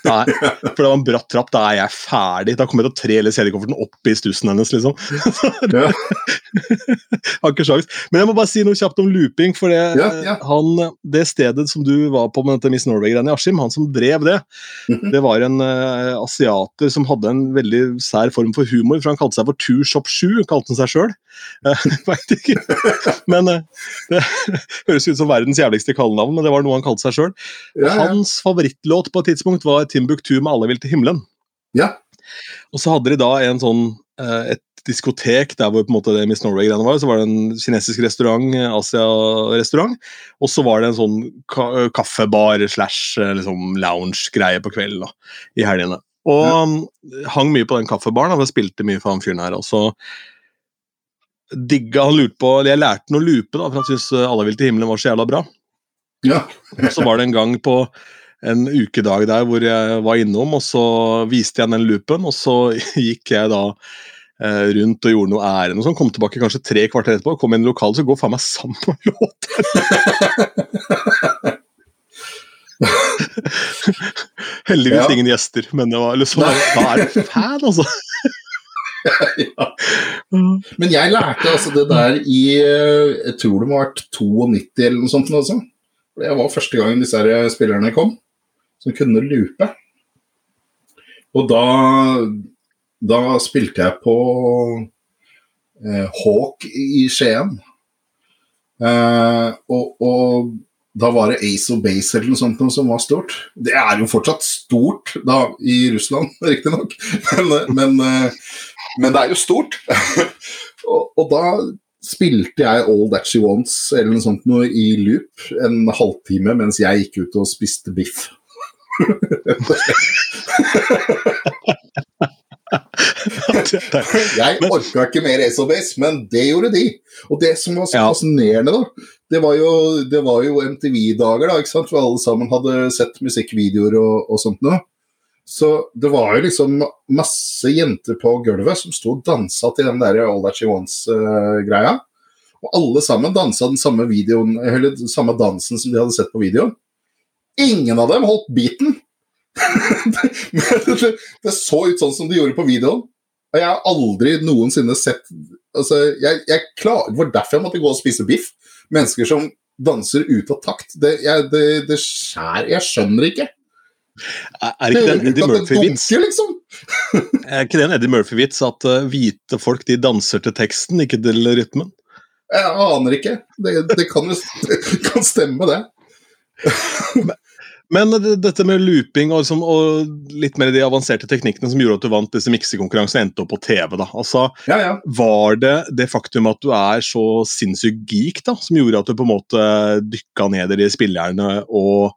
Speaker 2: Er, for det var en bratt trapp, da er jeg ferdig. Da kommer jeg til å tre hele CD-kofferten opp i stussen hennes, liksom.
Speaker 3: Ja.
Speaker 2: Har ikke sjans. Men jeg må bare si noe kjapt om looping. For det,
Speaker 3: Ja, ja.
Speaker 2: Han, det stedet som du var på med dette Miss Norway-greiene i Askim, han som drev det,
Speaker 3: Mhm.
Speaker 2: det var en uh, asiater som hadde en veldig sær form for humor, for han kalte seg for Two Shop Shoe, kalte han seg sjøl. Veit. Men eh, det høres ut som verdens jævligste kallenavn, men det var noe han kalte seg sjøl.
Speaker 3: Ja, ja.
Speaker 2: Hans favorittlåt på et tidspunkt var Timbuktu med 'Alle vil til himmelen'.
Speaker 3: ja.
Speaker 2: Og så hadde de da en sånn, eh, et diskotek der hvor på en måte det Miss Norway-greiene var. Så var det en kinesisk restaurant, eh, Asia-restaurant. Og så var det en sånn ka eh, kaffebar slash eh, liksom lounge-greie på kvelden da, i helgene. Og
Speaker 3: Ja.
Speaker 2: hang mye på den kaffebaren, og spilte mye for han fyren her. Og så digga han lurte på eller Jeg lærte han å loope, da, for han syntes eh, 'Alle vil til himmelen' var så jævla bra.
Speaker 3: ja.
Speaker 2: Så var det en gang på en ukedag der hvor jeg var innom, og så viste jeg den loopen, og så gikk jeg da eh, rundt og gjorde noe ærend og sånn. Kom tilbake kanskje tre kvarter etterpå, kom inn i lokalet, så går faen meg samme låt. Heldigvis
Speaker 3: Ja.
Speaker 2: ingen gjester, men det var liksom, da er du fan, altså.
Speaker 3: Men jeg lærte altså det der i eh, Jeg tror det må ha vært 92 eller noe sånt. Også. Det var første gangen disse her spillerne kom, som kunne loope. Og da, da spilte jeg på eh, Hawk i Skien. Eh, og, og da var det Ace of Base eller noe sånt som var stort. Det er jo fortsatt stort da i Russland, riktignok, men, men, eh, men det er jo stort. og, og da spilte jeg All That She Wants eller noe sånt noe i loop en halvtime mens jeg gikk ut og spiste biff. Jeg orka ikke mer Ace of Base, men det gjorde de. Og det som var så fascinerende, da, det var jo, jo MTV-dager, da, ikke sant? for alle sammen hadde sett musikkvideoer og, og sånt noe. Så det var jo liksom masse jenter på gulvet som sto og dansa til den der All That She Wants-greia. og alle sammen dansa den samme videoen, eller den samme dansen som de hadde sett på videoen. Ingen av dem holdt beaten! Det så ut sånn som de gjorde på videoen. Og jeg har aldri noensinne sett altså, jeg, jeg klar, Det var derfor jeg måtte gå og spise biff. Mennesker som danser ut av takt. Det, jeg, det, det skjær Jeg skjønner ikke.
Speaker 2: Er er ikke det en Eddie Murphy-vits?
Speaker 3: liksom?
Speaker 2: Er ikke det en Eddie Murphy-vits at eh, hvite folk de danser til teksten, ikke til rytmen?
Speaker 3: Jeg aner ikke. Det, det, kan jo kan stemme, det.
Speaker 2: Men dette med looping og, liksom, og litt mer de avanserte teknikkene som gjorde at du vant disse miksekonkurransene, endte opp på TV. da. Altså,
Speaker 3: Ja, ja.
Speaker 2: Var det det faktum at du er så sinnssykt geek da, som gjorde at du på en måte dykka ned i de spillerne og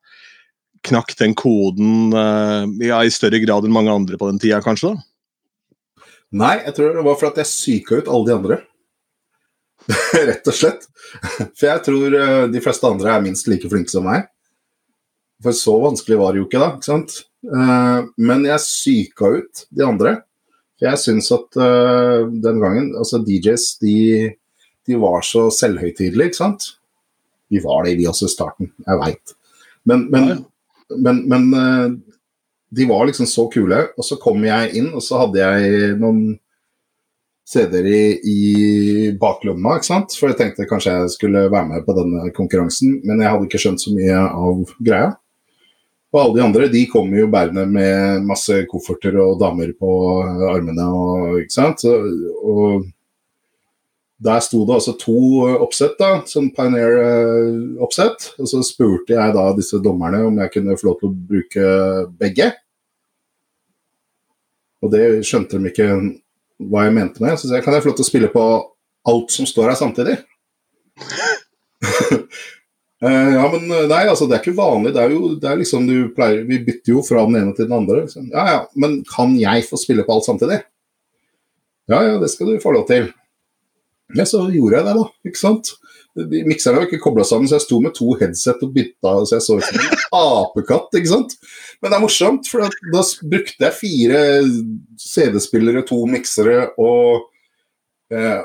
Speaker 2: knakk den koden eh, ja, i større grad enn mange andre på den tida, kanskje? da?
Speaker 3: Nei, jeg tror det var for at jeg psyka ut alle de andre. Rett og slett. For jeg tror eh, de fleste andre er minst like flinke som meg. For så vanskelig var det jo ikke, da. ikke sant? Eh, Men jeg psyka ut de andre. For jeg syns at den gangen Altså, DJs, de, de var så selvhøytidelige, ikke sant? Vi var det, vi også, i starten. Jeg veit. Men, men. Men, men eh, de var liksom så kule. Og så kom jeg inn, og så hadde jeg noen CD-er i, i baklomma, ikke sant? For jeg tenkte kanskje jeg skulle være med på denne konkurransen, men jeg hadde ikke skjønt så mye av greia. Og alle de andre de kom jo bærende med masse kofferter og damer på armene og ikke sant. Og, der sto det altså to oppsett, da, sånn Pioneer-oppsett. Og så spurte jeg da disse dommerne om jeg kunne få lov til å bruke begge. Og det skjønte de ikke hva jeg mente med. Så jeg kan jeg få lov til å spille på alt som står her samtidig? Eh, ja, men nei, altså det er ikke vanlig. Det er jo det er liksom du pleier Vi bytter jo fra den ene til den andre. Liksom. Ja ja, men kan jeg få spille på alt samtidig? Ja ja, det skal du få lov til. Ja, så gjorde jeg det, da. Ikke sant? de Mikserne var ikke kobla sammen, så jeg sto med to headset og bytta, så jeg så ut som en apekatt. ikke sant? Men det er morsomt, for da brukte jeg fire CD-spillere, to miksere, eh,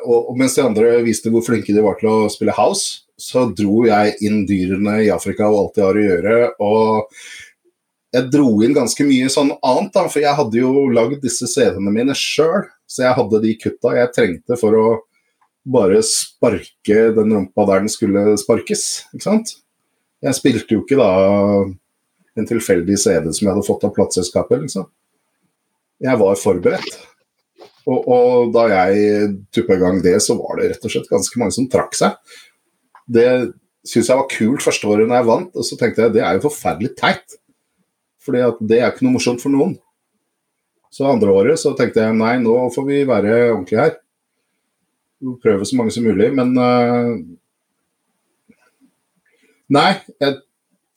Speaker 3: og, og mens de andre viste hvor flinke de var til å spille house, så dro jeg inn dyrene i Afrika og alt de har å gjøre. og jeg dro inn ganske mye sånn annet, da, for jeg hadde jo lagd disse CD-ene mine sjøl. Så jeg hadde de kutta jeg trengte for å bare sparke den rumpa der den skulle sparkes. ikke sant? Jeg spilte jo ikke da en tilfeldig CD som jeg hadde fått av plateselskapet. Liksom. Jeg var forberedt. Og, og da jeg tuppa i gang det, så var det rett og slett ganske mange som trakk seg. Det syntes jeg var kult første året når jeg vant, og så tenkte jeg det er jo forferdelig teit. Fordi det er ikke noe morsomt for noen. Så andre året så tenkte jeg nei, nå får vi være ordentlige her. Prøve så mange som mulig, men øh, Nei, jeg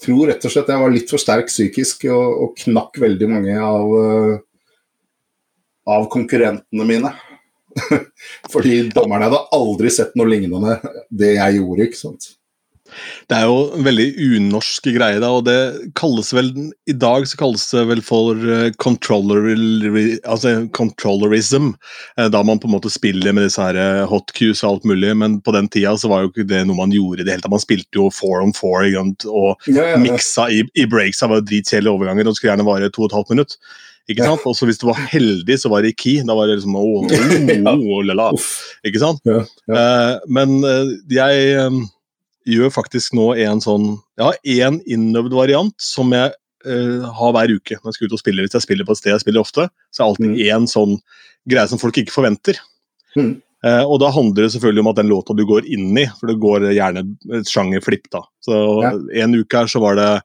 Speaker 3: tror rett og slett jeg var litt for sterk psykisk og, og knakk veldig mange av, øh, av konkurrentene mine. Fordi dommerne hadde aldri sett noe lignende det jeg gjorde, ikke sant.
Speaker 2: Det er jo en veldig unorsk greie, da, og det kalles vel I dag så kalles det vel for eh, controller, altså controllerism. eh, Da man på en måte spiller med disse her eh, hot cues og alt mulig, men på den tida så var jo ikke det noe man gjorde i det hele tatt. Man spilte jo four on four og
Speaker 3: Ja, ja,
Speaker 2: miksa i, i det var dritkjedelige overganger, og det skulle gjerne vare to og et halvt minutt. Ikke sant? Og så hvis du var heldig, så var det i key. Da var det liksom oh, oh, oh. Ikke sant? Men jeg gjør faktisk nå en sånn Jeg har én innøvd variant som jeg uh, har hver uke når jeg skal ut og spille. Hvis jeg spiller på et sted jeg spiller ofte, så er alltid
Speaker 3: Mm.
Speaker 2: sånn greie som folk ikke forventer.
Speaker 3: Mm.
Speaker 2: Uh, og da handler det selvfølgelig om at den låta du går inn i, for det går gjerne et sjangerflipp, da. Så
Speaker 3: Ja.
Speaker 2: en uke her så var det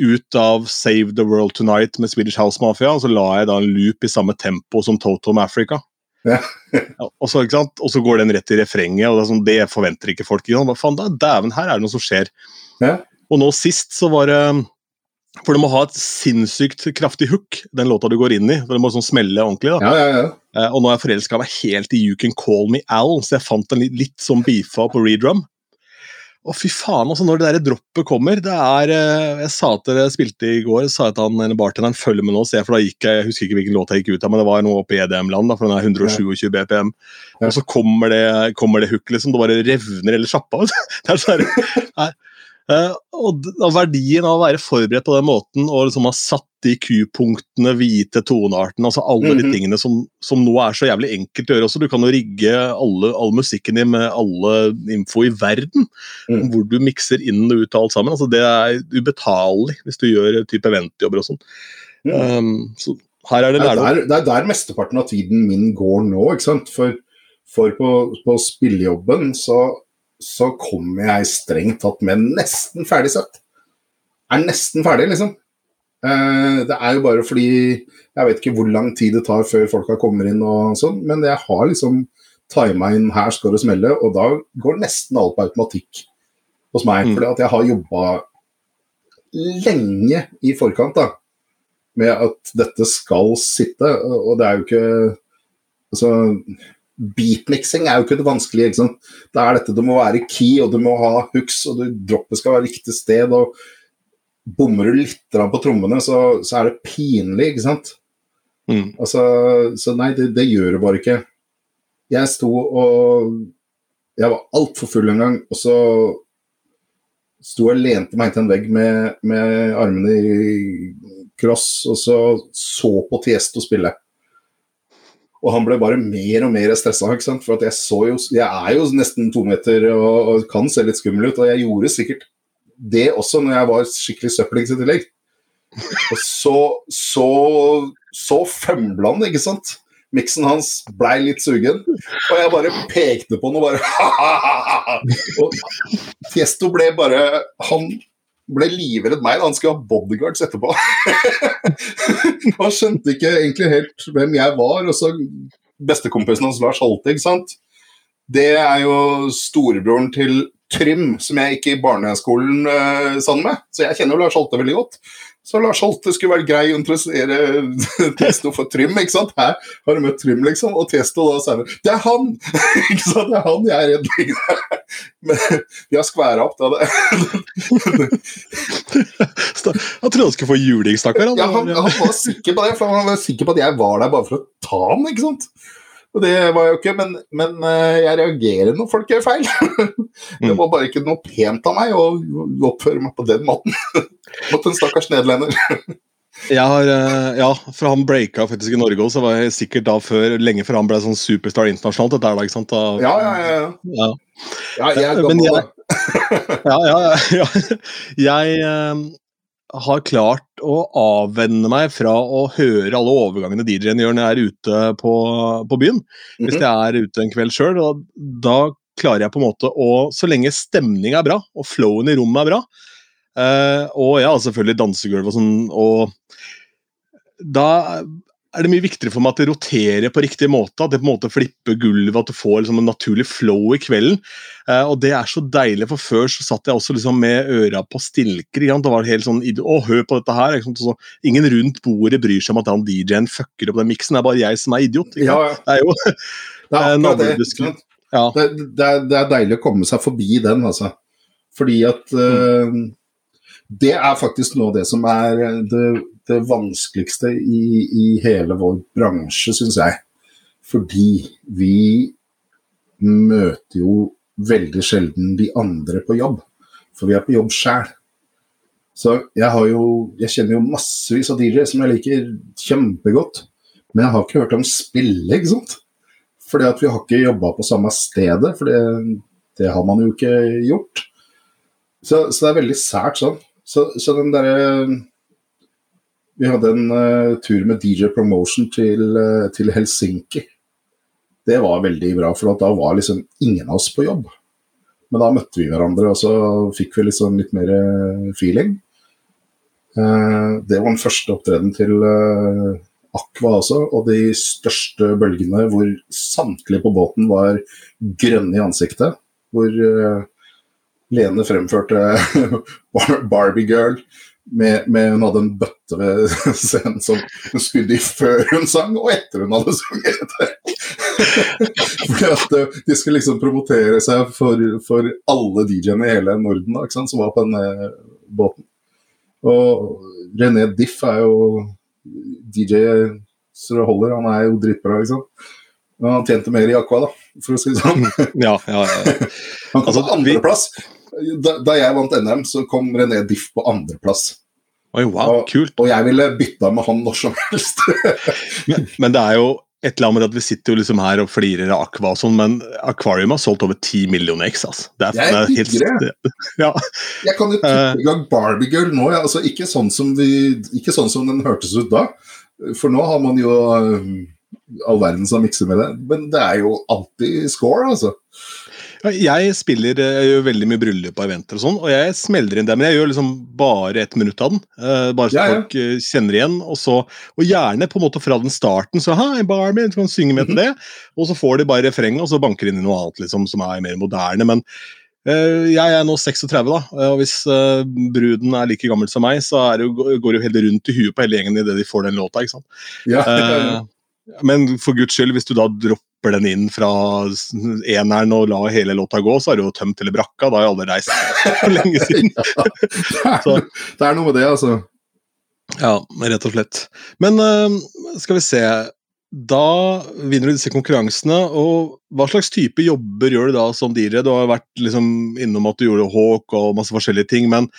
Speaker 2: ut av Save the World Tonight med Swedish House Mafia, og så la jeg da en loop i samme tempo som Totom Africa.
Speaker 3: Ja.
Speaker 2: Ja, og, så, og så går den rett i refrenget, og det, sånn, det forventer ikke folk. Hva faen, da, dæven, her er det noe som skjer.
Speaker 3: Ja.
Speaker 2: Og nå sist så var det For du må ha et sinnssykt kraftig hook, den låta du går inn i. for Det må sånn smelle ordentlig. da.
Speaker 3: Ja, ja, ja.
Speaker 2: Eh, og nå er jeg forelska meg helt i You Can Call Me Al, så jeg fant den litt, litt som beefa på redrum. Å, fy faen, altså når det der droppet kommer det er, eh, Jeg sa til dere, jeg spilte i går, sa jeg til han eller bartenderen følg med nå, se, for da gikk jeg jeg husker ikke hvilken låt jeg gikk ut av, men det var noe oppe i EDM-land, for den er 127 BPM. Og så kommer det, kommer det hook, liksom. Det bare revner hele sjappa. det er sånn, Eh, og, og verdien av å være forberedt på den måten og liksom ha satt de Q-punktene, hvite tonearten, altså alle de
Speaker 3: Mhm.
Speaker 2: tingene som, som nå er så jævlig enkelt å gjøre også. Du kan jo rigge alle, all musikken din med alle info i verden,
Speaker 3: Mm.
Speaker 2: hvor du mikser inn og ut av alt sammen. Altså, det er ubetalelig hvis du gjør type eventjobber og sånn.
Speaker 3: Mm.
Speaker 2: Um, så her er det
Speaker 3: Det
Speaker 2: lærdom.
Speaker 3: der, det er der mesteparten av tiden min går nå, ikke sant. For, for på, på spillejobben så, så kommer jeg strengt tatt med nesten ferdig sett. Er nesten ferdig, liksom. Eh, det er jo bare fordi jeg vet ikke hvor lang tid det tar før folka kommer inn og sånn, men jeg har liksom tima inn her skal det smelle, og da går nesten alt på automatikk hos meg.
Speaker 2: Mm.
Speaker 3: Fordi at jeg har jobba lenge i forkant da, med at dette skal sitte, og det er jo ikke altså, Beatmixing er jo ikke det vanskelige. ikke sant? Det er dette, Du må være key, og du må ha hooks, og du, droppet skal være riktig sted. og Bommer du litt på trommene, så, så er det pinlig, ikke sant?
Speaker 2: Mm.
Speaker 3: Altså, så nei, det, det gjør det bare ikke. Jeg sto og Jeg var altfor full en gang, og så sto og lente meg inntil en vegg med, med armene i kross, og så så på Tiesto spille. Og han ble bare mer og mer stressa, for jeg jo Jeg er jo nesten to meter og, og kan se litt skummel ut, og jeg gjorde sikkert det også når jeg var skikkelig søppelings i tillegg. Og så så, så fømla han, ikke sant. Miksen hans blei litt sugen, og jeg bare pekte på han og bare Og Tiesto ble bare Han ble livredd meg da han skulle ha bodyguards etterpå. han skjønte ikke egentlig helt hvem jeg var, og så bestekompisen hans Lars Holte, ikke sant. Det er jo storebroren til Trym, som jeg gikk i barneskolen uh, sammen med. Så jeg kjenner jo Lars Holte veldig godt. Så Lars Holte skulle vært grei å interessere Testo for Trym, ikke sant. Her har du møtt Trym, liksom, og Testo da sier Det er han! ikke sant, det er han jeg er redd Men vi har skværa opp, da.
Speaker 2: han trodde han skulle få juling, stakkar.
Speaker 3: Ja, han, han, var sikker på det, for han var sikker på at jeg var der bare for å ta han, ikke sant. Og det var jo ikke, Men, men eh, jeg reagerer når folk gjør feil. Det var bare ikke noe pent av meg å oppføre meg på den måten mot en stakkars nederlender.
Speaker 2: Jeg har, eh, ja, for han breaka faktisk i Norge òg, så var jeg sikkert da før, lenge før han ble sånn superstar internasjonalt. dette da, ikke sant? Da,
Speaker 3: ja, ja, ja.
Speaker 2: ja.
Speaker 3: ja jeg er gammel,
Speaker 2: jeg, ja, ja, ja. Jeg eh, har klart å avvenne meg fra å høre alle overgangene DJ-en gjør når jeg er ute på, på byen. Hvis
Speaker 3: Mhm.
Speaker 2: jeg er ute en kveld sjøl, da klarer jeg på en måte å Så lenge stemninga er bra, og flowen i rommet er bra, eh, og ja, selvfølgelig dansegulv og sånn, og da er det mye viktigere for meg at det roterer på riktig måte, at det på en måte flipper gulvet, at du får liksom en naturlig flow i kvelden. Eh, og det er så deilig, for før så satt jeg også liksom med øra på stilker. Ikke sant? Det var helt sånn Å, hør på dette her! Så ingen rundt bordet bryr seg om at han DJ-en fucker opp den miksen, det er bare jeg som er idiot.
Speaker 3: Ja, ja.
Speaker 2: Det er jo
Speaker 3: Det
Speaker 2: Eh,
Speaker 3: sant?
Speaker 2: Ja.
Speaker 3: Det, det, er, det er deilig å komme seg forbi den, altså. Fordi at eh, Det er faktisk noe av det som er eh, det, det vanskeligste i, i hele vår bransje, syns jeg. Fordi vi møter jo veldig sjelden de andre på jobb. For vi er på jobb sjæl. Så jeg har jo Jeg kjenner jo massevis av DJ som jeg liker kjempegodt. Men jeg har ikke hørt dem spille, ikke sant. Fordi at vi har ikke jobba på samme stedet, for det har man jo ikke gjort. Så, så det er veldig sært sånn. Så, så den derre Vi hadde en uh, tur med DJ Promotion til, uh, til Helsinki. Det var veldig bra, for da var liksom ingen av oss på jobb. Men da møtte vi hverandre, og så fikk vi liksom litt mer eh, feeling. Uh, det var den første opptreden til Aqua også, og de største bølgene hvor samtlige på båten var grønne i ansiktet. Hvor Lene fremførte Barbie Girl med, med Hun hadde en bøtte ved scenen som hun spydde i før hun sang, og etter hun hadde sunget. Fordi at eh, De skulle liksom promotere seg for, for alle DJ-ene i hele Norden da, som var på den eh, båten. Og René Diff er jo DJ så det holder. Han er jo dritbra, liksom. Men han tjente mer i Aqua, da, for å si det sånn.
Speaker 2: Ja, ja, ja.
Speaker 3: Han kom
Speaker 2: Altså,
Speaker 3: på
Speaker 2: vi-
Speaker 3: andreplass. Da, da jeg vant NM, så kom René Diff på andreplass.
Speaker 2: Oi, wow,
Speaker 3: Og-
Speaker 2: kult.
Speaker 3: Og jeg ville bytta med han når som helst.
Speaker 2: Men, men det er jo et eller annet med at vi sitter jo liksom her og flirer av Aqua og sånn, men Aquarium har solgt over 10 millioner X, altså. Det er,
Speaker 3: Jeg
Speaker 2: det er
Speaker 3: helt,
Speaker 2: helt, ja.
Speaker 3: Jeg kan jo
Speaker 2: Eh.
Speaker 3: tippe i gang Barbie Girl nå. Ja. Altså, ikke, sånn som vi, ikke sånn som den hørtes ut da. For nå har man jo eh, all verden som mikser med det. Men det er jo alltid score, altså.
Speaker 2: Jeg spiller eh, jeg gjør veldig mye bryllup og eventer og sånn, og jeg smeller inn det, men jeg gjør liksom bare ett minutt av den. eh, bare så
Speaker 3: Ja, ja.
Speaker 2: folk eh, kjenner igjen, og så Og gjerne på en måte fra den starten, så hei, Barbie, du kan synge med til det, og så får de bare refrenget, og så banker de inn i noe annet liksom, som er mer moderne. Men jeg er nå 36, da, og hvis bruden er like gammel som meg, så det, jo- går det jo helt rundt i huet på hele gjengen idet de får den låta. ikke sant?
Speaker 3: Ja,
Speaker 2: Eh, men for guds skyld, hvis du da dropper den inn fra eneren og lar hele låta gå, så er det jo tømt eller brakka. Da har jeg alle reist for lenge siden.
Speaker 3: det, er, det er noe med det, altså.
Speaker 2: Ja, rett og slett. Men eh, skal vi se. Da vinner du disse konkurransene, og hva slags type jobber gjør du da som DJ? Du har vært liksom innom at du gjorde Hawk og masse forskjellige ting, men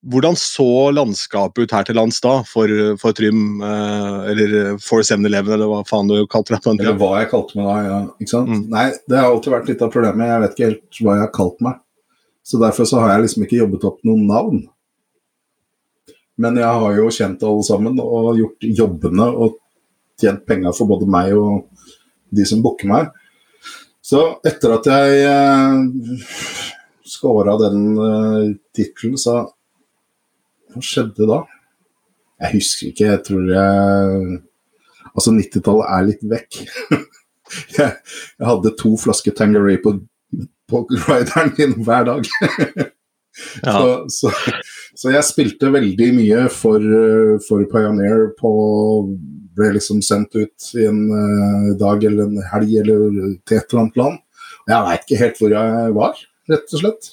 Speaker 2: hvordan så landskapet ut her til lands da, for, for Trym, eh, eller for 7-Eleven, eller hva faen du kalte det?
Speaker 3: Eller hva jeg kalte meg da, ja. Ikke sant?
Speaker 2: Mm.
Speaker 3: Nei, det har alltid vært litt av problemet. Jeg vet ikke helt hva jeg har kalt meg. Så derfor så har jeg liksom ikke jobbet opp noen navn. Men jeg har jo kjent alle sammen og gjort jobbene og tjent penger for både meg og de som booker meg. Så etter at jeg eh, scora den eh, tittelen, så Hva skjedde da? Jeg husker ikke. Jeg tror jeg Altså, 90-tallet er litt vekk. jeg, jeg hadde to flasker Tangeray på, på rideren min hver dag.
Speaker 2: Ja.
Speaker 3: Så, så, så jeg spilte veldig mye for, eh, for Pioneer på Ble liksom sendt ut i en uh, dag eller en helg eller til et eller annet land. Jeg veit ikke helt hvor jeg var, rett og slett.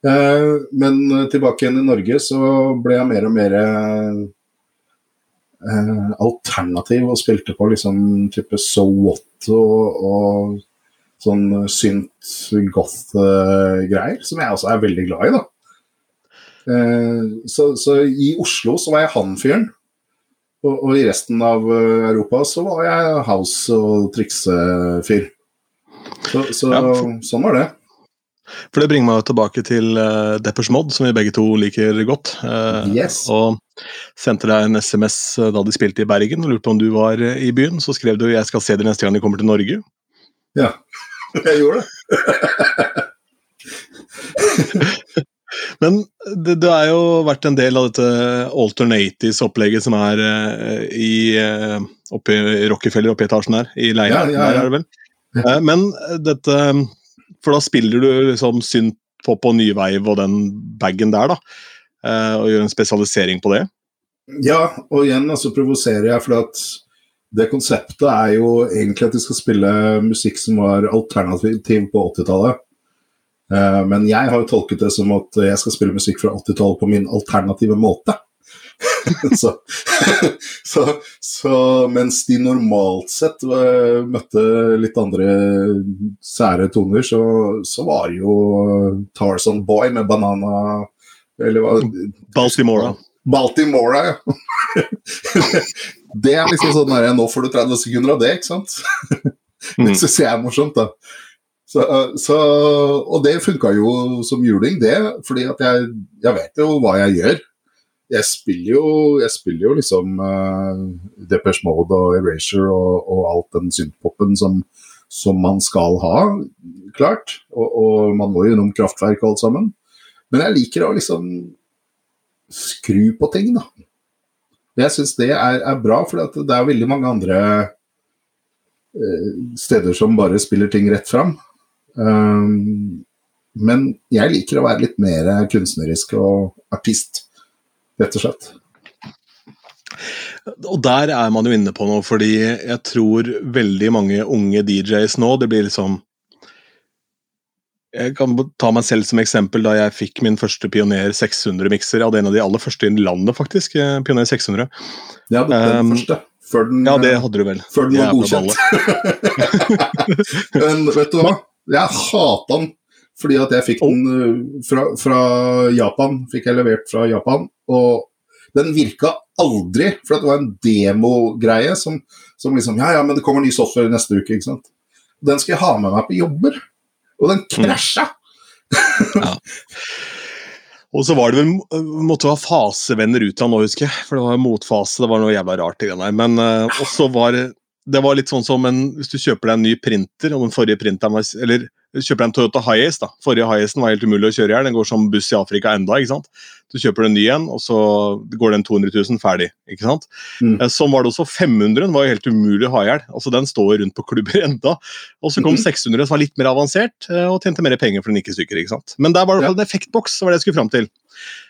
Speaker 3: Uh, men tilbake igjen i Norge så ble jeg mer og mer uh, alternativ og spilte på liksom type So What og, og sånn synt goth-greier, som jeg også er veldig glad i, da. Eh, så, så, i Oslo så var jeg han-fyren. Og, og, i resten av eh, Europa så var jeg house- og triksefyr. Så, så ja. sånn var det.
Speaker 2: For det bringer meg jo tilbake til uh, Deppers Mod, som vi begge to liker godt. Uh,
Speaker 3: yes.
Speaker 2: Og sendte deg en SMS da de spilte i Bergen og lurte på om du var i byen. Så skrev du 'jeg skal se dere neste gang de kommer til Norge'.
Speaker 3: Ja, jeg gjorde det.
Speaker 2: Men det, det har jo vært en del av dette alternatives-opplegget som er uh, i, uh, oppe i Rockefeller, oppe i etasjen her, i leia. Ja, ja, ja. Er. Uh, men dette For da spiller du liksom synt pop og nyveiv og den bagen der, da. og gjør en spesialisering på det.
Speaker 3: Ja, og igjen altså provoserer jeg, for at det konseptet er jo egentlig at de skal spille musikk som var alternativ på 80-tallet. Eh, men jeg har jo tolket det som at jeg skal spille musikk fra 80-tallet på min alternative måte. så, så, så, mens de normalt sett eh, møtte litt andre sære toner, så, så var jo Tarzan Boy med Banana Eller hva
Speaker 2: Baltimora.
Speaker 3: Baltimora, ja. det er liksom sånn der, Nå får du 30 sekunder av det, ikke sant? det syns jeg er morsomt, da. Så, så, og det funka jo som juling, det. fordi at jeg, jeg, vet jo hva jeg gjør. Jeg spiller jo, jeg spiller jo liksom uh, Depeche Mode og Erasure og, og alt den synthpopen som, som, man skal ha, klart. Og, og man må jo gjennom kraftverk og alt sammen. Men jeg liker å liksom skru på ting, da. Jeg syns det er, er, bra, for det er veldig mange andre uh, steder som bare spiller ting rett fram. Um, men jeg liker å være litt mer kunstnerisk og artist, rett og slett.
Speaker 2: Og der er man jo inne på noe, fordi jeg tror veldig mange unge DJs nå Det blir liksom Jeg kan ta meg selv som eksempel da jeg fikk min første Pioner 600-mikser. Jeg hadde en av de aller første i landet, faktisk. Eh, Pioner 600.
Speaker 3: Ja, den um, første. Før den,
Speaker 2: ja, det hadde du vel.
Speaker 3: Før den var godkjent. Men vet du hva? Jeg hata den fordi at jeg fikk den uh, fra, fra, Japan. Fikk jeg levert fra Japan. Og den virka aldri, for det var en demogreie som, som liksom Ja, ja, men det kommer ny software neste uke, ikke sant. Den skal jeg ha med meg på jobber. Og den mm. krasja! Mm. ja.
Speaker 2: Og så var det vel måtte ha fasevenner ut av nå, husker jeg. For det var motfase, det var noe jævla rart i den. Men uh, også var det var litt sånn som en, hvis du kjøper deg en ny printer, og den forrige printeren var Eller kjøper deg en Toyota Hiace, da. Forrige Hiacen var helt umulig å kjøre i hjel. Den går som buss i Afrika enda, ikke sant. Så kjøper den en ny en, og så går den 200 000 ferdig. ikke sant? Mm. Sånn var det også 500-en var jo helt umulig å ha i hjel. Altså, den står rundt på klubber enda. Og så kom mm 600, som var litt mer avansert, eh, og tjente mer penger for den gikk i stykker. ikke sant? Men der var det ja. en effektboks, var det jeg skulle fram til.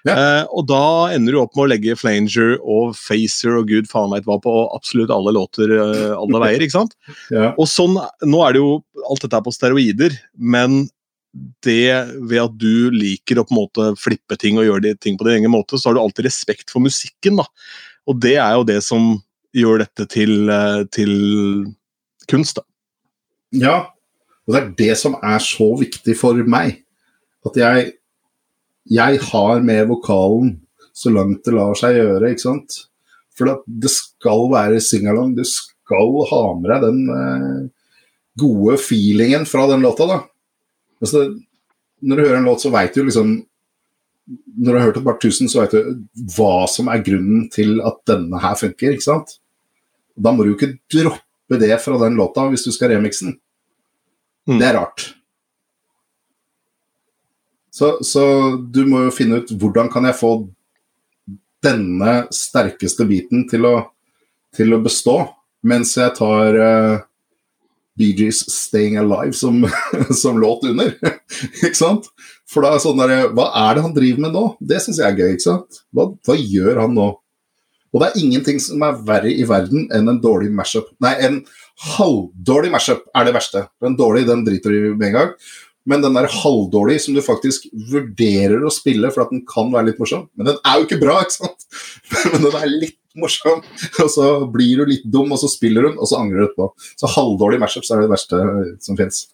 Speaker 2: Ja. Eh, og da ender du opp med å legge Flanger og Facer og gud faen veit hva på absolutt alle låter eh, alle veier. ikke sant? Ja. Og sånn, Nå er det jo alt dette er på steroider, men det ved at du liker å på en måte flippe ting og gjøre ting på din egen måte, så har du alltid respekt for musikken. da. Og det er jo det som gjør dette til, uh, til kunst. da.
Speaker 3: Ja, og det er det som er så viktig for meg. At jeg jeg har med vokalen så langt det lar seg gjøre, ikke sant. For det skal være singalong. Du skal ha med deg den eh, gode feelingen fra den låta, da. Altså, når du hører en låt, så veit du liksom Når du har hørt et par tusen, så veit du hva som er grunnen til at denne her funker, ikke sant. Da må du jo ikke droppe det fra den låta hvis du skal remikse den. Mm. Det er rart. Så, så, du må jo finne ut hvordan kan jeg få denne sterkeste biten til å, til å bestå, mens jeg tar uh, Bee Gees 'Staying Alive' som, som låt under. ikke sant? For da er sånn der, Hva er det han driver med nå? Det syns jeg er gøy. ikke sant? Hva, hva, gjør han nå? Og det er ingenting som er verre i verden enn en dårlig mashup. Nei, en halvdårlig mashup er det verste. Den dårlige, den driter du med en gang. Men den der halvdårlig som du faktisk vurderer å spille for at den kan være litt morsom. Men den er jo ikke bra, ikke sant? Men den er litt morsom, og så blir du litt dum, og så spiller hun, og så angrer du etterpå. Så halvdårlig mashups er det verste som fins.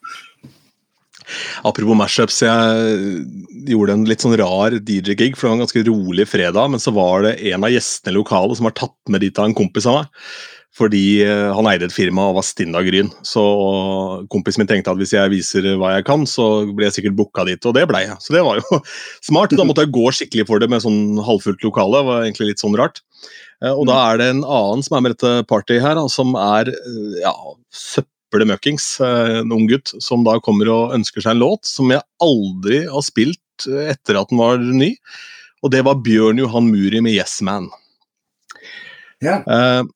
Speaker 2: Apropos mashups, jeg gjorde en litt sånn rar DJ-gig, for det var en ganske rolig fredag, men så var det en av gjestene i lokalet som var tatt med dit av en kompis av meg. Fordi eh, han eide et firma og var stinn av gryn. Så kompisen min tenkte at hvis jeg viser hva jeg kan, så blir jeg sikkert booka dit, og det blei jeg. Så det var jo smart. Da måtte jeg gå skikkelig for det med sånn halvfullt lokale. Det var egentlig litt sånn rart. Eh, og da er det en annen som er med dette partyet her, som er eh, ja, søppelmøkkings, en ung gutt, som da kommer og ønsker seg en låt som jeg aldri har spilt etter at den var ny. Og det var Bjørn Johan Muri med Yes Man.
Speaker 3: Ja.
Speaker 2: Uh,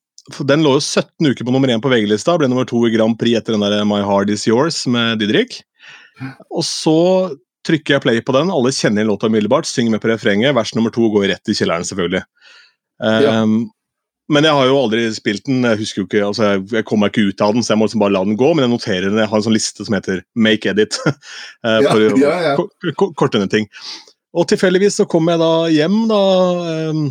Speaker 2: den lå jo 17 uker på nummer én på VG-lista, ble nummer to i Grand Prix etter den der My Heart Is Yours med Didrik. Og så trykker jeg play på den, alle kjenner låta umiddelbart, synger med på refrenget. Vers nummer to går rett i kjelleren, selvfølgelig. Ja. Um, men jeg har jo aldri spilt den. Jeg husker jo ikke, altså jeg, jeg kommer meg ikke ut av den, så jeg må liksom bare la den gå. Men jeg noterer den. Jeg har en sånn liste som heter Make Edit. Eh, for ja, ja, ja. korte ned ting. Og tilfeldigvis så kommer jeg da hjem da, um,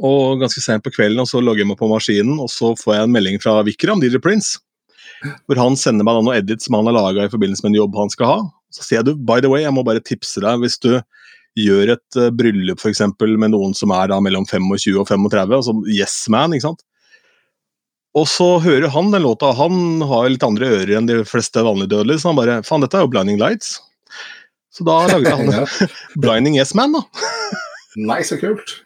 Speaker 2: og ganske sent på kvelden, og så logger jeg meg på maskinen, og så får jeg en melding fra Vikram, DJ Prince, hvor han sender meg da noen edits som han har laga i forbindelse med en jobb han skal ha. Så sier jeg du, by the way, jeg må bare tipse deg hvis du gjør et uh, bryllup for eksempel, med noen som er da mellom 25 og 35, altså Yes Man, ikke sant. Og så hører han den låta, han har litt andre ører enn de fleste vanlige dødelige, så han bare Faen, dette er jo Blinding Lights. Så da lagde han Blinding Yes Man, da.
Speaker 3: Nei, så kult.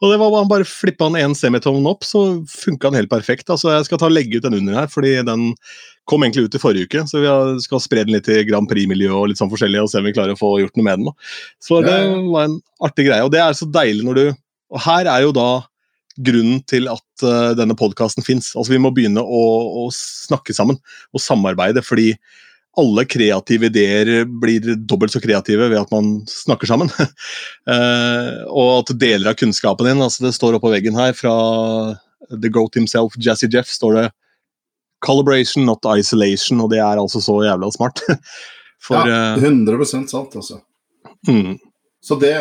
Speaker 2: Og det var Han bare flippa han én semiton opp, så funka den helt perfekt. Altså, Jeg skal ta legge ut den under her, fordi den kom egentlig ut i forrige uke. Så vi skal spre den litt i Grand Prix-miljøet og litt sånn forskjellig, og se om vi klarer å få gjort noe med den. Da. Så det var en artig greie. Og det er så deilig når du Og her er jo da grunnen til at uh, denne podkasten fins. Altså, vi må begynne å, å snakke sammen og samarbeide, fordi alle kreative ideer blir dobbelt så kreative ved at man snakker sammen. uh, og at deler av kunnskapen din altså Det står oppå veggen her fra The Goat himself, Jazzy Jeff, står det 'Calibration, not isolation', og det er altså så jævla smart.
Speaker 3: For, ja, 100 eh, sant, altså. Mm. Så det,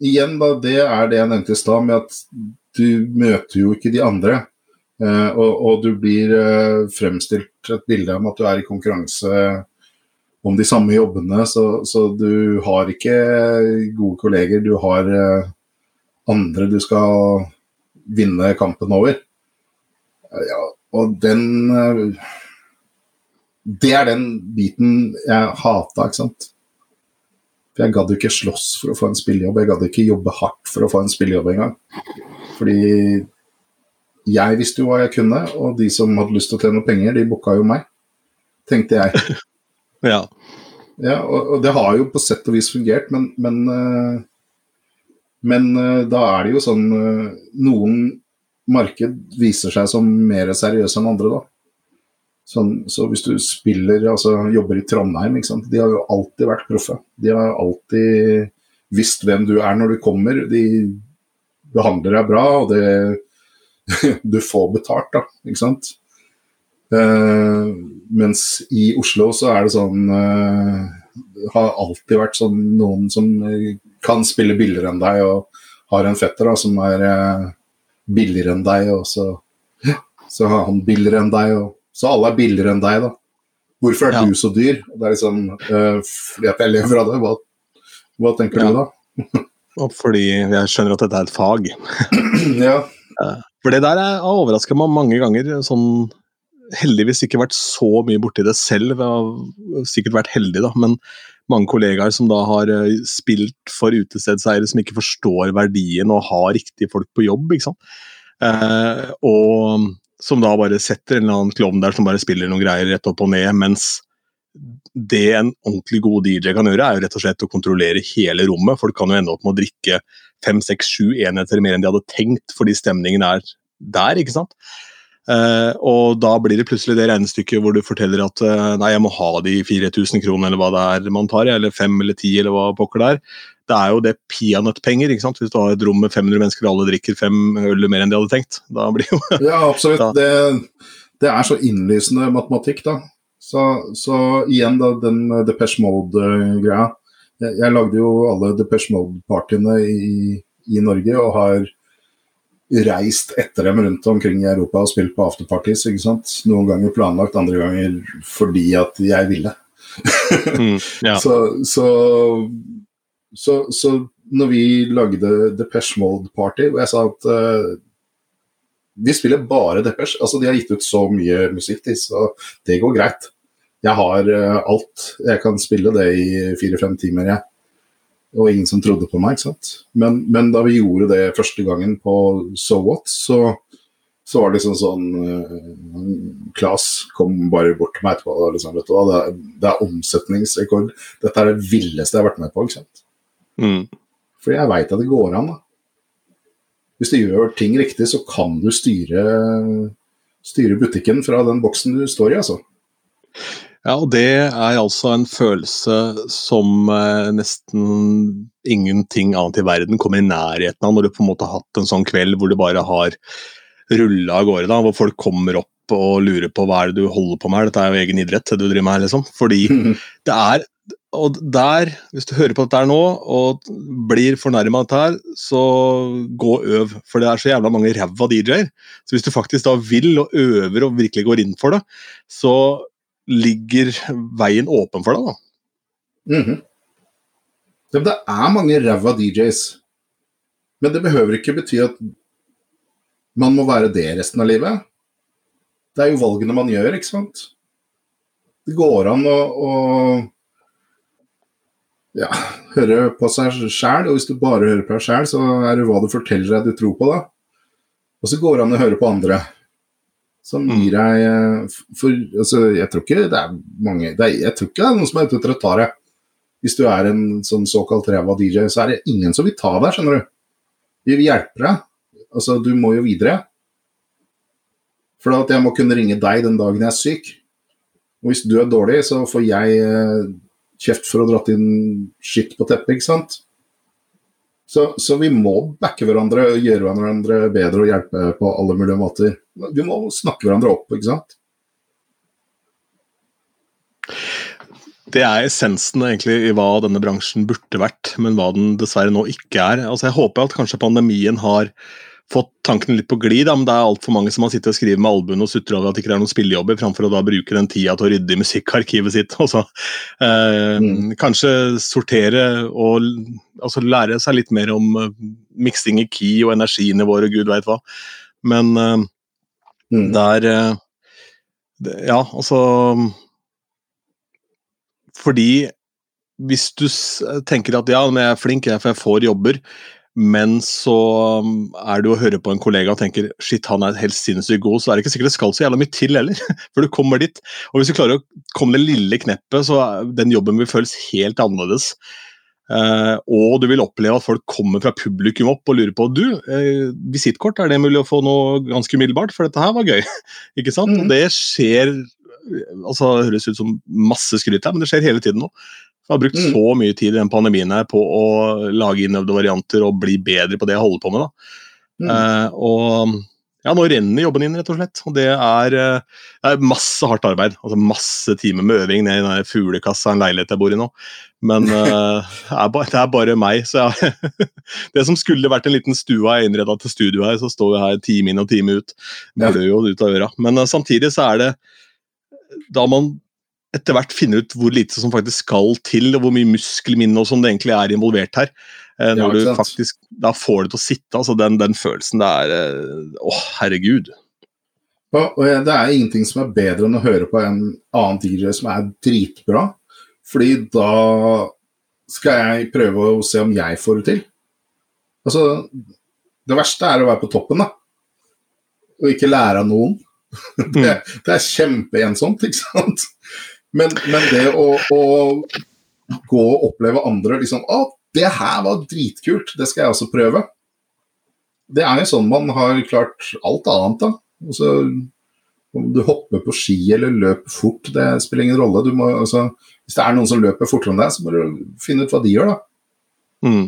Speaker 3: igjen, da, det er det jeg nevnte i stad, med at du møter jo ikke de andre. Uh, og, og, du blir fremstilt et bilde om at du er i konkurranse om de samme jobbene, så, så, du har ikke gode kolleger. Du har uh, andre du skal vinne kampen over. Ja, og den uh, Det er den biten jeg hata, ikke sant. For jeg gadd ikke slåss for å få en spillejobb. Jeg gadd ikke jobbe hardt for å få en spillejobb engang. Fordi jeg visste jo hva jeg kunne, og de som hadde lyst til å tjene penger, de booka jo meg, tenkte jeg.
Speaker 2: Ja.
Speaker 3: ja og, og, det har jo på sett og vis fungert, men, men, uh, men uh, da er det jo sånn uh, Noen marked viser seg som mer seriøse enn andre, da. Sånn, så hvis du spiller, altså jobber i Trondheim, de har jo alltid vært proffe. De har alltid visst hvem du er når du kommer. De behandler deg bra, og det, du får betalt, da. Ikke sant. Uh, mens i Oslo så er det sånn uh, Har alltid vært sånn noen som kan spille billigere enn deg, og har en fetter da, som er billigere enn deg, og så, så har han billigere enn deg, og så alle er billigere enn deg, da. Hvorfor er ja. du så dyr? Det er liksom fordi at jeg lever av det. Hva, hva tenker ja. du da?
Speaker 2: og fordi jeg skjønner at dette er et fag.
Speaker 3: ja.
Speaker 2: For det der har overraska meg mange ganger. sånn heldigvis ikke vært så mye borti det selv. Jeg har sikkert vært heldig, da, men mange kollegaer som da har eh, spilt for utestedseiere som ikke forstår verdien og har riktige folk på jobb. ikke sant? Eh, og som da bare setter en eller annen klovn der som bare spiller noen greier rett opp og ned, mens det en ordentlig god DJ kan gjøre, er jo rett og slett å kontrollere hele rommet. Folk kan jo ende opp med å drikke fem, seks, sju enheter mer enn de hadde tenkt fordi stemningen er der. ikke sant? Eh, og da blir det plutselig det regnestykket hvor du forteller at uh, nei, jeg må ha de 4000 kronene eller hva det er man tar, eller fem eller ti eller hva pokker det er. Det er jo det peanøttpenger. ikke sant? Hvis du har et rom med 500 mennesker og alle drikker fem øl mer enn de hadde tenkt. Da blir jo
Speaker 3: Ja, absolutt. Det, det, er så innlysende matematikk, da. Så, så igjen, da, den Depeche Mode-greia. Jeg, jeg, lagde jo alle Depeche Mode-partyene i, i Norge og har reist etter dem rundt omkring i Europa og spilt på afterparties. ikke sant? Noen ganger planlagt, andre ganger fordi at jeg ville. mm, ja. så, så, så, så, når vi lagde Depeche Mode Party, og jeg sa at uh, vi spiller bare Depeche Altså, de har gitt ut så mye musikk, så det går greit. Jeg har uh, alt. Jeg kan spille det i fire-fem timer, jeg og ingen som trodde på meg. ikke sant? Men, men, da vi gjorde det første gangen på So What, så, så var det liksom sånn uh, Klas kom bare bort til meg etterpå og liksom, vet du hva, det er, det er, omsetningsrekord. Dette er det villeste jeg har vært med på. ikke sant? Mm. For jeg veit at det går an. da. Hvis du gjør ting riktig, så kan du styre, styre butikken fra den boksen du står i, altså.
Speaker 2: Ja, og det er altså en følelse som eh, nesten ingenting annet i verden kommer i nærheten av, når du på en måte har hatt en sånn kveld hvor du bare har rulla av gårde, da, hvor folk kommer opp og lurer på hva er det du holder på med, her, dette er jo egen idrett, det du driver med her, liksom. Fordi det er og der, hvis du hører på dette her nå og blir fornærma av dette her, så gå og øv. For det er så jævla mange ræva DJ-er. Så hvis du faktisk da vil og øver og virkelig går inn for det, så ligger veien åpen for deg, da.
Speaker 3: Mm -hmm. Det er mange ræva DJs, men det behøver ikke bety at man må være det resten av livet. Det er jo valgene man gjør, ikke sant. Det går an å, å ja, høre på seg sjæl, og hvis du bare hører på deg sjæl, så er det hva du forteller deg du tror på, da. Og så går det an å høre på andre som mm. gir deg eh, For altså, jeg tror ikke det er mange det er, Jeg tror ikke det er noen som er ute etter å ta deg. Hvis du er en sånn såkalt ræva DJ, så er det ingen som vil ta deg, skjønner du. Vi vil hjelpe deg. Altså, du må jo videre. For at jeg må kunne ringe deg den dagen jeg er syk. Og hvis du er dårlig, så får jeg eh, kjeft for å ha dratt inn skitt på teppet, ikke sant. Så, så, vi må backe hverandre, gjøre hverandre bedre og hjelpe på alle mulige måter. Vi må snakke hverandre opp, ikke sant.
Speaker 2: Det er essensen egentlig i hva denne bransjen burde vært, men hva den dessverre nå ikke er. Altså Jeg håper at kanskje pandemien har fått tankene litt på glid, men det er altfor mange som har sittet og skrevet med albuen og sutrer over at det ikke er noen spillejobber, framfor å da bruke den tida til å rydde i musikkarkivet sitt. Og så, eh, mm. Kanskje sortere og altså, lære seg litt mer om uh, miksing i key og energinivåer og gud veit hva. Men uh, mm. der uh, det, Ja, altså Fordi hvis du tenker at ja, men jeg er flink, jeg, for jeg får jobber, men så um, er det å høre på en kollega og tenker shit, han er helt sinnssykt god, så er det ikke sikkert det skal så jævla mye til heller, før du kommer dit. Og hvis du klarer å komme det lille kneppet, så den jobben vil føles helt annerledes. Uh, og du vil oppleve at folk kommer fra publikum opp og lurer på du, uh, visittkort, er det mulig å få noe ganske umiddelbart, for dette her var gøy. ikke sant? Mm. Og det skjer altså Det høres ut som masse skryt her, men det skjer hele tiden nå. Jeg har brukt mm. så mye tid i den pandemien her på å lage innøvde varianter og bli bedre på det jeg holder på med. Mm. Uh, og ja, nå renner jobben inn, rett og slett. Og det er, uh, det er masse hardt arbeid. altså Masse timer med øving ned i den fuglekassa en leilighet jeg bor i nå. Men uh, det, er bare, det, er bare, meg. så jeg, Det som skulle vært en liten stue jeg innreda til studio her, så står vi her time inn og time ut. Blør jo ut av øra. Men samtidig så er det da man etter hvert finne ut hvor lite som faktisk skal til, og hvor mye muskelminne og sånn det egentlig er involvert her. Eh, når ja, du faktisk da får det til å sitte, altså den, den følelsen det er eh, Å, herregud.
Speaker 3: Og, og Det er ingenting som er bedre enn å høre på en annen DJ som er dritbra, fordi da skal jeg prøve å se om jeg får det til. Altså, det verste er å være på toppen, da. Og ikke lære av noen. Det, mm. det er kjempeensomt, ikke sant. Men, men det å, å, gå og oppleve andre liksom Å, det her var dritkult, det skal jeg også prøve. Det er jo sånn man har klart alt annet, da. Altså, om du hopper på ski eller løper fort, det spiller ingen rolle. Må, altså, hvis det er noen som løper fortere enn deg, så må du finne ut hva de gjør, da.
Speaker 2: Mm.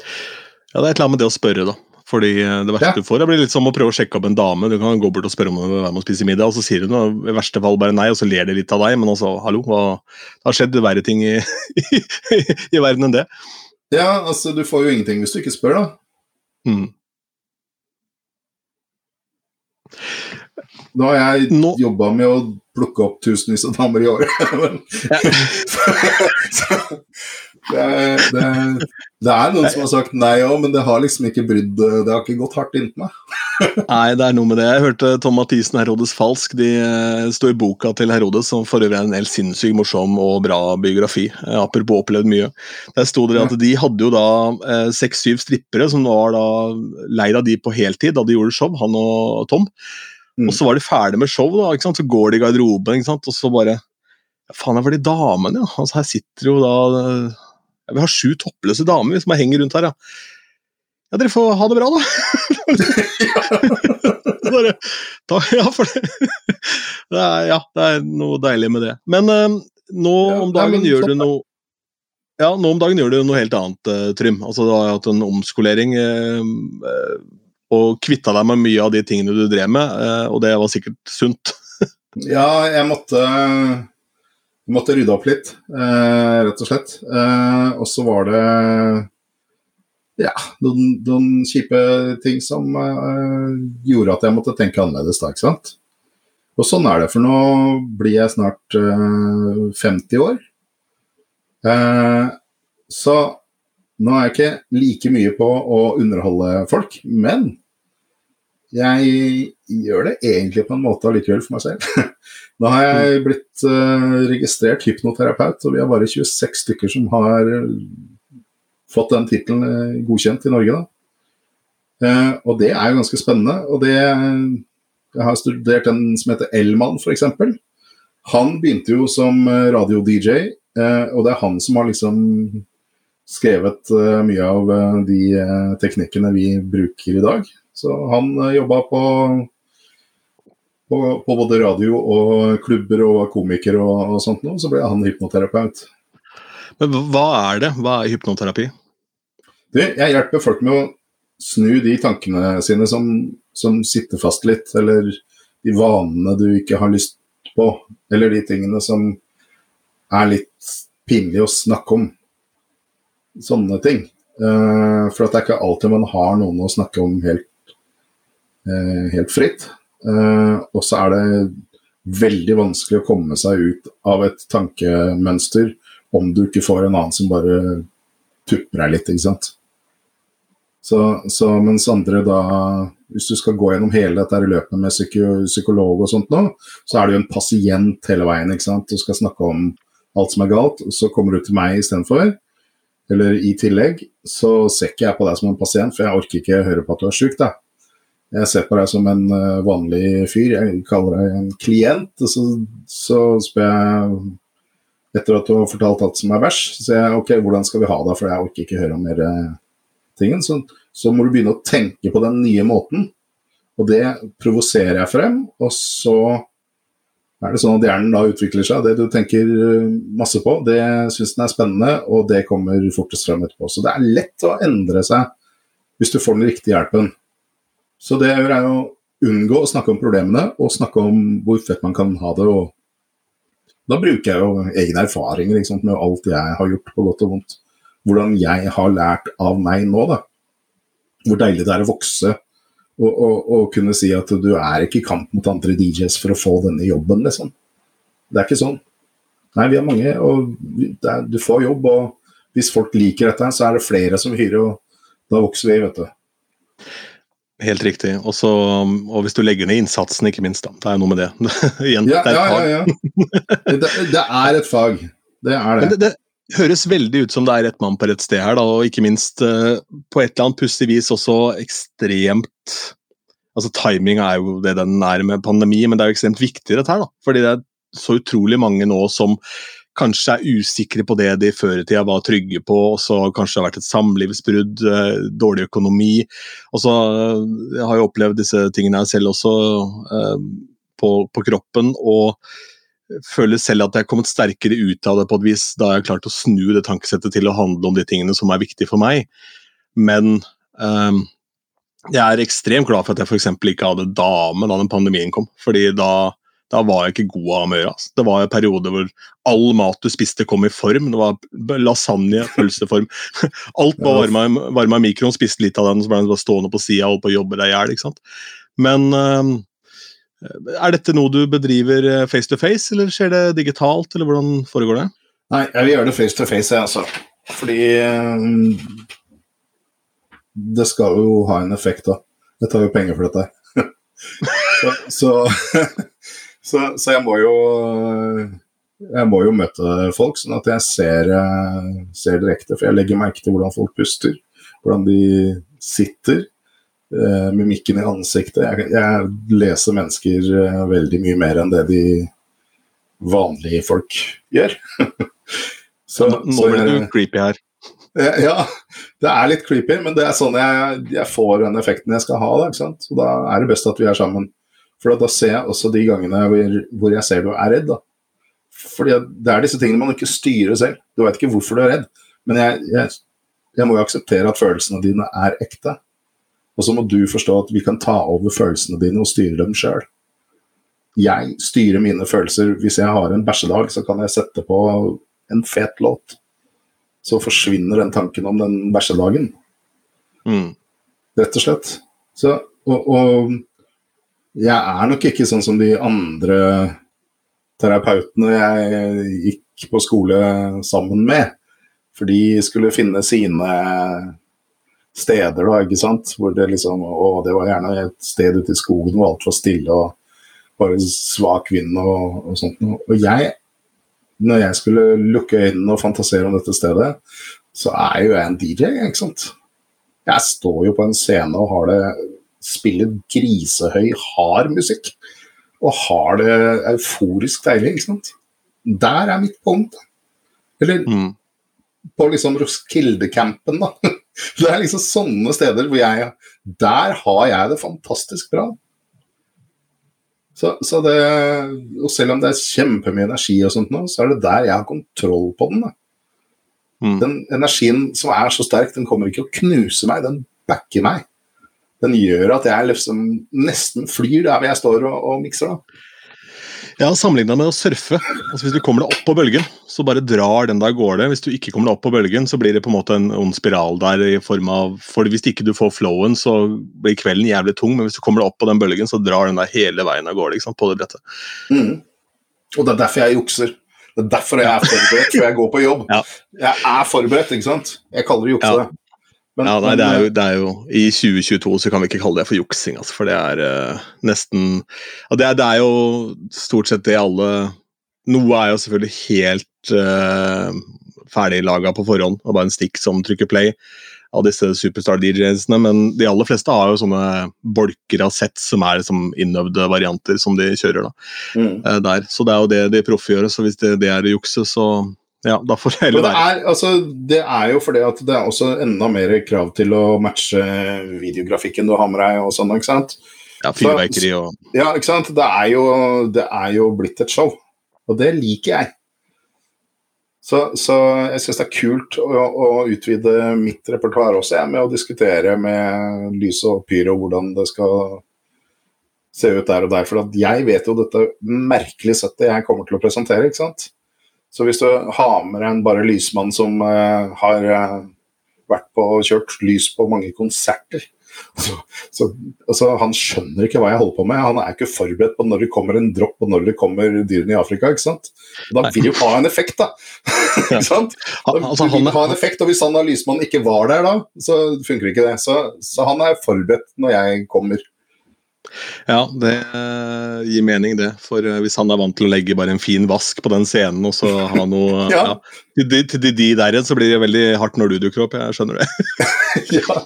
Speaker 2: Ja, det er et eller annet med det å spørre, da. Fordi eh, det verste
Speaker 3: Ja.
Speaker 2: du får, det blir litt som å prøve å sjekke opp en dame. Du kan gå bort og spørre om hun vil være med og spise middag, og så sier hun i verste fall bare nei, og så ler de litt av deg. Men altså, hallo, hva, det har skjedd verre ting i, i, i verden enn det.
Speaker 3: Ja, altså, du får jo ingenting hvis du ikke spør, da.
Speaker 2: Mm.
Speaker 3: Nå har jeg
Speaker 2: Nå-
Speaker 3: jobba med å plukke opp tusenvis av damer i året. men- det, er- det, er- det er noen som har sagt nei òg, men det har liksom ikke brydd Det har ikke gått hardt inntil meg.
Speaker 2: Nei, det er noe med det. Jeg hørte Tom Mathisen, Herodes Falsk, de står i boka til Herodes, som for øvrig er en helt sinnssykt morsom og bra biografi. eh, Apropos opplevd mye. Der sto det at de hadde jo da eh, seks-syv strippere som var da leid av de på heltid da de gjorde show, han og Tom.
Speaker 3: Mm.
Speaker 2: Og så var de ferdig med show, da, så går de i garderoben, og så bare Faen, det var de damene, ja. Altså, her sitter jo da eh, Vi har sju toppløse damer som henger rundt her, ja. Ja, dere får ha det bra, da. Bare, da ja, for det, det er, ja, det er noe deilig med det. Men uh, nå om dagen gjør du noe ja, nå om dagen gjør du noe helt annet, eh, Trym. Altså, du har hatt en omskolering eh, og kvitta deg med mye av de tingene du drev med, eh, og det var sikkert sunt.
Speaker 3: Ja, jeg måtte, jeg måtte rydde opp litt, eh, rett og slett. Eh, og så var det ja, noen, noen kjipe ting som eh, gjorde at jeg måtte tenke annerledes da, ikke sant. Og sånn er det, for nå blir jeg snart eh, 50 år. Eh, så nå er jeg ikke like mye på å underholde folk, men jeg gjør det egentlig på en måte allikevel for meg selv. Nå har jeg blitt eh, registrert hypnoterapeut, og vi har bare 26 stykker som har eh, fått den tittelen eh, godkjent i Norge. Da. Og det er jo ganske spennende. Og det Jeg har studert en som heter Elman, f.eks. Han begynte jo som radio-DJ, og det er han som har liksom skrevet mye av de teknikkene vi bruker i dag. Så han uh, jobba på, på, på både radio og klubber og komiker og, og sånt noe. Så ble han hypnoterapeut.
Speaker 2: Men hva er det? Hva er hypnoterapi?
Speaker 3: Du, jeg hjelper folk med å snu de tankene sine som, som sitter fast litt, eller de vanene du ikke har lyst på, eller de tingene som er litt pinlig å snakke om. Sånne ting. Eh, for det er ikke alltid man har noen å snakke om helt, eh, helt fritt. Eh, og så er det veldig vanskelig å komme seg ut av et tankemønster om du ikke får en annen som bare tupper deg litt, ikke sant. Så, så mens andre da Hvis du skal gå gjennom hele dette i løpet med psyko, psykolog og sånt nå, så er du jo en pasient hele veien, ikke sant. Du skal snakke om alt som er galt, og så kommer du til meg istedenfor. Eller i tillegg, så ser ikke jeg på deg som en pasient, for jeg orker ikke høre på at du er sjuk, da. Jeg ser på deg som en eh, vanlig fyr. Jeg kaller deg en klient. Og så, så spør jeg etter at du har fortalt alt som er verst, så sier jeg ok, hvordan skal vi ha det, for jeg orker ikke høre om mer eh, tingen. Så, så må du begynne å tenke på den nye måten. Og det provoserer jeg frem, og så er det sånn at hjernen da utvikler seg. Det du tenker eh, masse på, det syns den er spennende, og det kommer fortest frem etterpå. Så det er lett å endre seg hvis du får den riktige hjelpen. Så det jeg gjør, er å unngå å snakke om problemene, og snakke om hvor fett man kan ha det. og da bruker jeg jo egne erfaringer liksom, med alt jeg har gjort på godt og vondt. Hvordan jeg har lært av meg nå, da. Hvor deilig det er å vokse og, og, og kunne si at du er ikke i kamp mot andre DJs for å få denne jobben, liksom. Det er ikke sånn. Nei, vi har mange, og er, du får jobb, og hvis folk liker dette, så er det flere som hyrer, og da vokser vi, vet du.
Speaker 2: Helt riktig. Også, og hvis du legger ned innsatsen, ikke minst. da. Det er noe med det. Igjen,
Speaker 3: Ja,
Speaker 2: det er
Speaker 3: ja,
Speaker 2: fag.
Speaker 3: ja. ja. Det, det er et fag. Det er det,
Speaker 2: det høres veldig ut som det er rett mann på rett sted her, da, og ikke minst eh, på et eller annet pussig vis også ekstremt Altså Timing er jo det den er med pandemi, men det er jo ekstremt viktig dette her. da, fordi det er så utrolig mange nå som kanskje er usikre på det de før i tida var trygge på, og så kanskje det har vært et samlivsbrudd, eh, dårlig økonomi. Og så eh, Jeg har jo opplevd disse tingene jeg selv også eh, på, på, kroppen, og føler selv at jeg er kommet sterkere ut av det på et vis da jeg har klart å snu det tankesettet til å handle om de tingene som er viktige for meg. Men um, jeg er ekstremt glad for at jeg f.eks. ikke hadde dame da den pandemien kom. fordi da da var jeg ikke god av humør. Altså. Det var en periode hvor all mat du spiste, kom i form. Det var lasagne, pølseform. Alt var varma, i mikroen, spiste litt av den, så ble den stående på sida og holdt på å jobbe deg i hjel. Men uh, er dette noe du bedriver eh, face to face, eller skjer det digitalt, eller hvordan foregår det?
Speaker 3: Nei, jeg vil gjøre det face to face, jeg, altså. Fordi um, det skal jo ha en effekt, da. Jeg tar jo penger for dette. så, så Så, så, jeg må jo jeg må jo møte folk, sånn at jeg ser, ser, direkte. For jeg legger merke til hvordan folk puster, hvordan de sitter. Eh, mimikken i ansiktet. Jeg, jeg, leser mennesker eh, veldig mye mer enn det de vanlige folk gjør.
Speaker 2: så, Nå blir du creepy her.
Speaker 3: Ja, det er litt creepy, men det er sånn jeg, jeg får den effekten jeg skal ha. Da, Så da er det best at vi er sammen. For da ser jeg også de gangene hvor, hvor jeg ser du er redd. da. Fordi Det er disse tingene man ikke styrer selv. Du vet ikke hvorfor du er redd. Men jeg, jeg, jeg må jo akseptere at følelsene dine er ekte. Og så må du forstå at vi kan ta over følelsene dine og styre dem sjøl. Jeg styrer mine følelser. Hvis jeg har en bæsjedag, så kan jeg sette på en fet låt. Så forsvinner den tanken om den bæsjedagen. Mm. Rett og slett. Så, og, og jeg er nok ikke sånn som de andre terapeutene jeg gikk på skole sammen med. For de skulle finne sine steder, da, ikke sant. Hvor det liksom Å, det var gjerne et sted ute i skogen hvor alt var stille og bare svak vind og, og sånt. Og jeg, når jeg skulle lukke øynene og fantasere om dette stedet, så er jo jeg en DJ, ikke sant. Jeg står jo på en scene og har det spiller grisehøy, hard musikk. Og har det euforisk deilig. ikke sant? Der er mitt punkt. Eller mm. på liksom Roskilde-campen, da. Det er liksom sånne steder hvor jeg Der har jeg det fantastisk bra. Så, så det, og selv om det er kjempemye energi, og sånt nå, så er det der jeg har kontroll på den. da. Mm. Den energien som er så sterk, den kommer ikke å knuse meg, den backer meg den gjør at jeg liksom nesten flyr der jeg står og, og mikser. da.
Speaker 2: Ja, Sammenligna med å surfe. Altså Hvis du kommer deg opp på bølgen, så bare drar den deg av gårde. Hvis du ikke kommer deg opp på bølgen, så blir det på en måte en ond spiral der. i form av, for Hvis ikke du får flowen, så blir kvelden jævlig tung, men hvis du kommer deg opp på den bølgen, så drar den deg hele veien av gårde liksom, på det brettet.
Speaker 3: Mm. Og det er derfor jeg jukser. Det er derfor jeg er forberedt før jeg går på jobb. Ja. Jeg er forberedt, ikke sant. Jeg kaller det jukse. Ja.
Speaker 2: Men, ja, nei, det er, jo, det er, jo, I 2022 så kan vi ikke kalle det for juksing, altså, for det er uh, nesten det er, det er, jo stort sett det alle Noe er jo selvfølgelig helt uh, ferdiglaga på forhånd, og bare en stikk som trykker play av disse superstar-DJ-ene, men de aller fleste har jo sånne bolker av sett som er liksom innøvde varianter som de kjører da, mm. uh, der. Så det er jo det de proffe gjør, så hvis det, det er jukse, så ja, da får det heller
Speaker 3: være. Det er, altså, det er jo fordi at det er også enda mer krav til å matche videografikken du har med deg og sånn, ikke sant.
Speaker 2: Ja, fyrverkeri og
Speaker 3: Ja, ikke sant. Det er, jo, det er jo blitt et show. Og det liker jeg. Så, så jeg syns det er kult å, å, utvide mitt repertoar også, jeg, med å diskutere med lys og pyro hvordan det skal se ut der og der. For jeg vet jo dette merkelige settet jeg kommer til å presentere, ikke sant. Så hvis du har med en bare lysmann som uh, har uh, vært på og kjørt lys på mange konserter så, så, altså, Han skjønner ikke hva jeg holder på med. Han er ikke forberedt på når det kommer en dropp og når det kommer dyrene i Afrika. ikke sant? Da vil jo ha en effekt, da. ikke sant? Da altså, vil ha en effekt, og Hvis han da lysmannen ikke var der da, så funker ikke det. Så, så han er forberedt når jeg kommer.
Speaker 2: Ja, det eh, gir mening, det. For eh, hvis han er vant til å legge bare en fin vask på den scenen, og så ha noe ja. ja. Til, de, til de, der igjen, så blir det veldig hardt når du dukker opp. Jeg skjønner det. ja.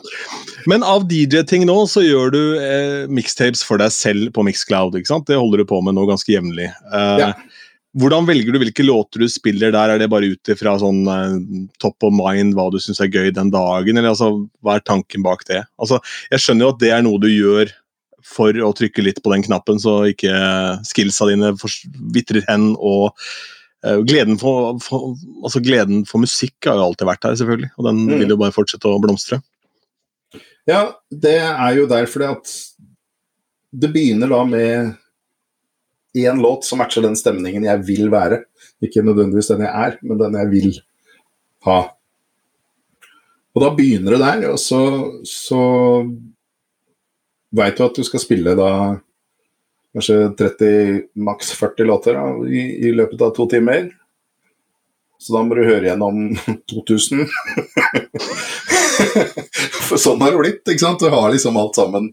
Speaker 2: Men av DJ-ting nå, så gjør du eh, mixtapes for deg selv på Mixcloud. ikke sant? Det holder du på med nå ganske jevnlig. Eh, hvordan velger du hvilke låter du spiller der? Er det bare ut ifra sånn eh, top of mind, hva du syns er gøy den dagen, eller altså, hva er tanken bak det? Altså, jeg skjønner jo at det er noe du gjør for å trykke litt på den knappen, så ikke skillsa dine vitrer hen, og uh, gleden, for, for, altså, gleden for musikk har jo alltid vært her, selvfølgelig, og den
Speaker 3: Mm.
Speaker 2: vil jo bare fortsette å blomstre.
Speaker 3: Ja, det er jo derfor det at det begynner da med én låt som matcher den stemningen jeg vil være. Ikke nødvendigvis den jeg er, men den jeg vil ha. Og da begynner det der, og så, så veit du at du skal spille da kanskje 30, maks 40 låter da, i, i løpet av to timer. Så da må du høre gjennom 2000. For sånn har det blitt. ikke sant? Du har liksom alt sammen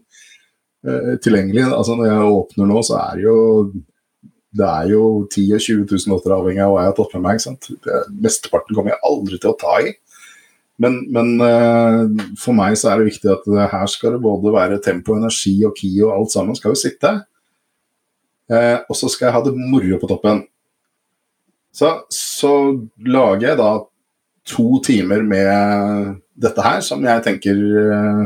Speaker 3: eh, tilgjengelig. Altså Når jeg åpner nå, så er det jo det er jo 10 000 20 000 låter avhengig av hva jeg har tatt med meg. ikke sant? Mesteparten kommer jeg aldri til å ta i. Men, men eh, for meg så er det viktig at det, her skal det både være tempo, energi og ki og alt sammen skal jo sitte. Eh, og så skal jeg ha det moro på toppen. Så, så lager jeg da to timer med dette her, som jeg tenker eh,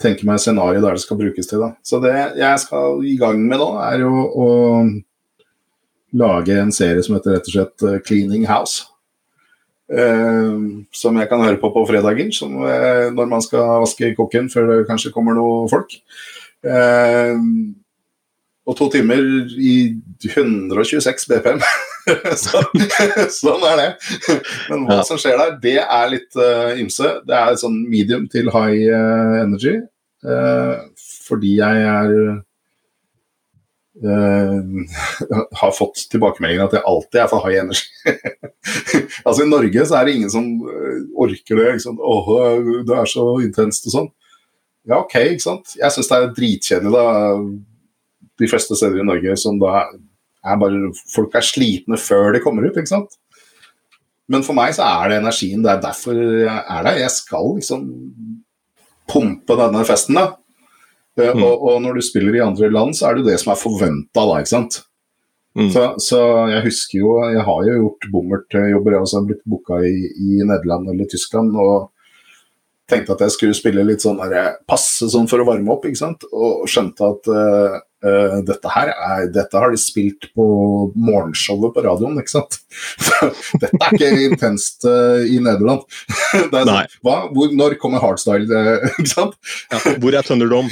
Speaker 3: tenker meg scenarioet der det skal brukes til. Da. Så det jeg skal i gang med nå, er jo å lage en serie som heter rett og slett eh, Cleaning House. Eh, som jeg kan høre på på fredager, som, eh, når man skal vaske kokken før det kanskje kommer noen folk. Eh, og to timer i 126 BPM. så, sånn er det. Men hva som skjer der, det er litt uh, ymse. Det er sånn medium til high energy. Uh, fordi jeg er eh, har fått tilbakemeldinger at jeg alltid er for high energy. altså I Norge så er det ingen som eh, orker det. Sant? Åh, det er så intenst og sånn. Ja, OK, ikke sant. Jeg syns det er dritkjedelig, da. De fleste steder i Norge som da er bare Folk er slitne før de kommer ut, ikke sant. Men for meg så er det energien. Det er derfor jeg er der. Jeg skal liksom pumpe denne festen, da. Eh,
Speaker 2: Mm.
Speaker 3: Og, og når du spiller i andre land, så er det det som er forventa da, ikke sant.
Speaker 2: Mm.
Speaker 3: Så, så jeg husker jo Jeg har jo gjort bommertjobber, jeg har blitt booka i, i Nederland eller Tyskland. og tenkte at jeg skulle spille litt sånn der, passe sånn for å varme opp, ikke sant. Og skjønte at eh, eh, dette her er, dette har de spilt på morgenshowet på radioen, ikke sant. dette er ikke intenst uh, i Nederland. det er sånn, hva, hvor, når kommer hardstyle, eh, ikke sant?
Speaker 2: Ja, hvor er Thunderdome?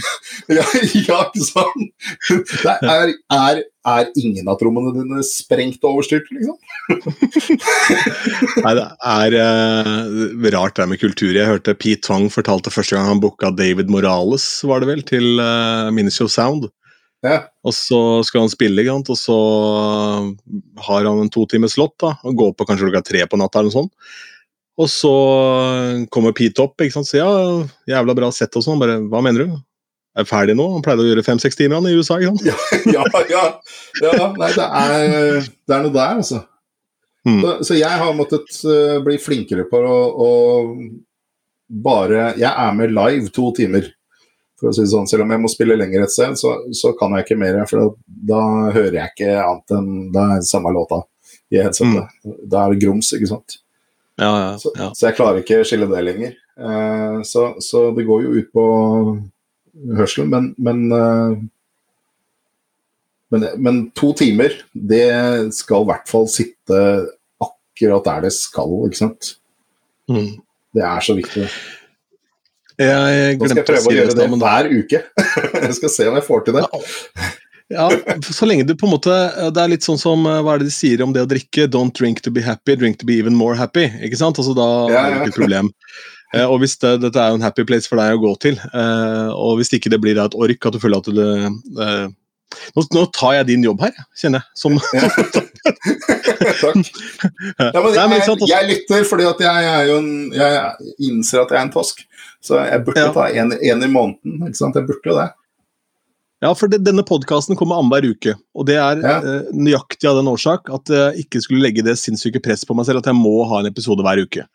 Speaker 3: Ja, ja ikke sant? Det er, er, er ingen av trommene dine sprengt og overstyrt, liksom?
Speaker 2: Nei, det er rart det med kultur. Jeg hørte Pete Twang fortalte første gang han booka David Morales, var det vel, til uh, Minishow Sound.
Speaker 3: Ja.
Speaker 2: Og så skal han spille, og så har han en to timers slott, da, og går på kanskje klokka tre på natta eller noe sånt. Og så kommer Pete opp ikke sant? så ja, jævla bra sett og sånn. Bare, hva mener du? Er jeg ferdig nå? Han pleide å gjøre fem-seks timer han i USA. ikke sant?
Speaker 3: ja, ja, ja. Nei, det er, det er noe der, altså.
Speaker 2: Mm.
Speaker 3: Så, så jeg har måttet uh, bli flinkere på å, å bare Jeg er med live to timer, for å si det sånn. Selv om jeg må spille lenger et sted, så, så kan jeg ikke mer. For da, da hører jeg ikke annet enn det er samme låta i headsetet. Da er det grums, ikke sant.
Speaker 2: Ja, ja,
Speaker 3: Så,
Speaker 2: ja.
Speaker 3: så jeg klarer ikke skille det lenger. Eh, så, så det går jo ut på hørselen, men, men, eh, men Men to timer, det skal i hvert fall sitte akkurat der det skal, ikke sant.
Speaker 2: Mm.
Speaker 3: Det er så viktig.
Speaker 2: Jeg
Speaker 3: Nå skal jeg
Speaker 2: glemte å
Speaker 3: prøve
Speaker 2: si
Speaker 3: å gjøre det hver uke. jeg skal se om jeg får til det.
Speaker 2: Ja, så lenge du på en måte Det er litt sånn som eh, Hva er det de sier om det å drikke? Don't drink to be happy, drink to be even more happy. Ikke sant? Altså Da
Speaker 3: Ja,
Speaker 2: er det
Speaker 3: ja.
Speaker 2: ikke et problem. Eh, og hvis det, Dette er jo en happy place for deg å gå til, eh, og hvis ikke det blir et ork, at du føler at du eh, nå, nå tar jeg din jobb her, kjenner jeg. Som,
Speaker 3: Takk. Ja,
Speaker 2: Nei, men
Speaker 3: jeg,
Speaker 2: altså-
Speaker 3: jeg lytter fordi at jeg er jo en Jeg innser at jeg er en tosk. Så jeg burde
Speaker 2: Ja.
Speaker 3: ta en, en i måneden. Ikke sant? Jeg burde jo det.
Speaker 2: Ja, for det, denne podkasten kommer annenhver uke. Og det er
Speaker 3: Ja.
Speaker 2: eh, nøyaktig av den årsak at jeg ikke skulle legge det sinnssyke press på meg selv at jeg må ha en episode hver uke.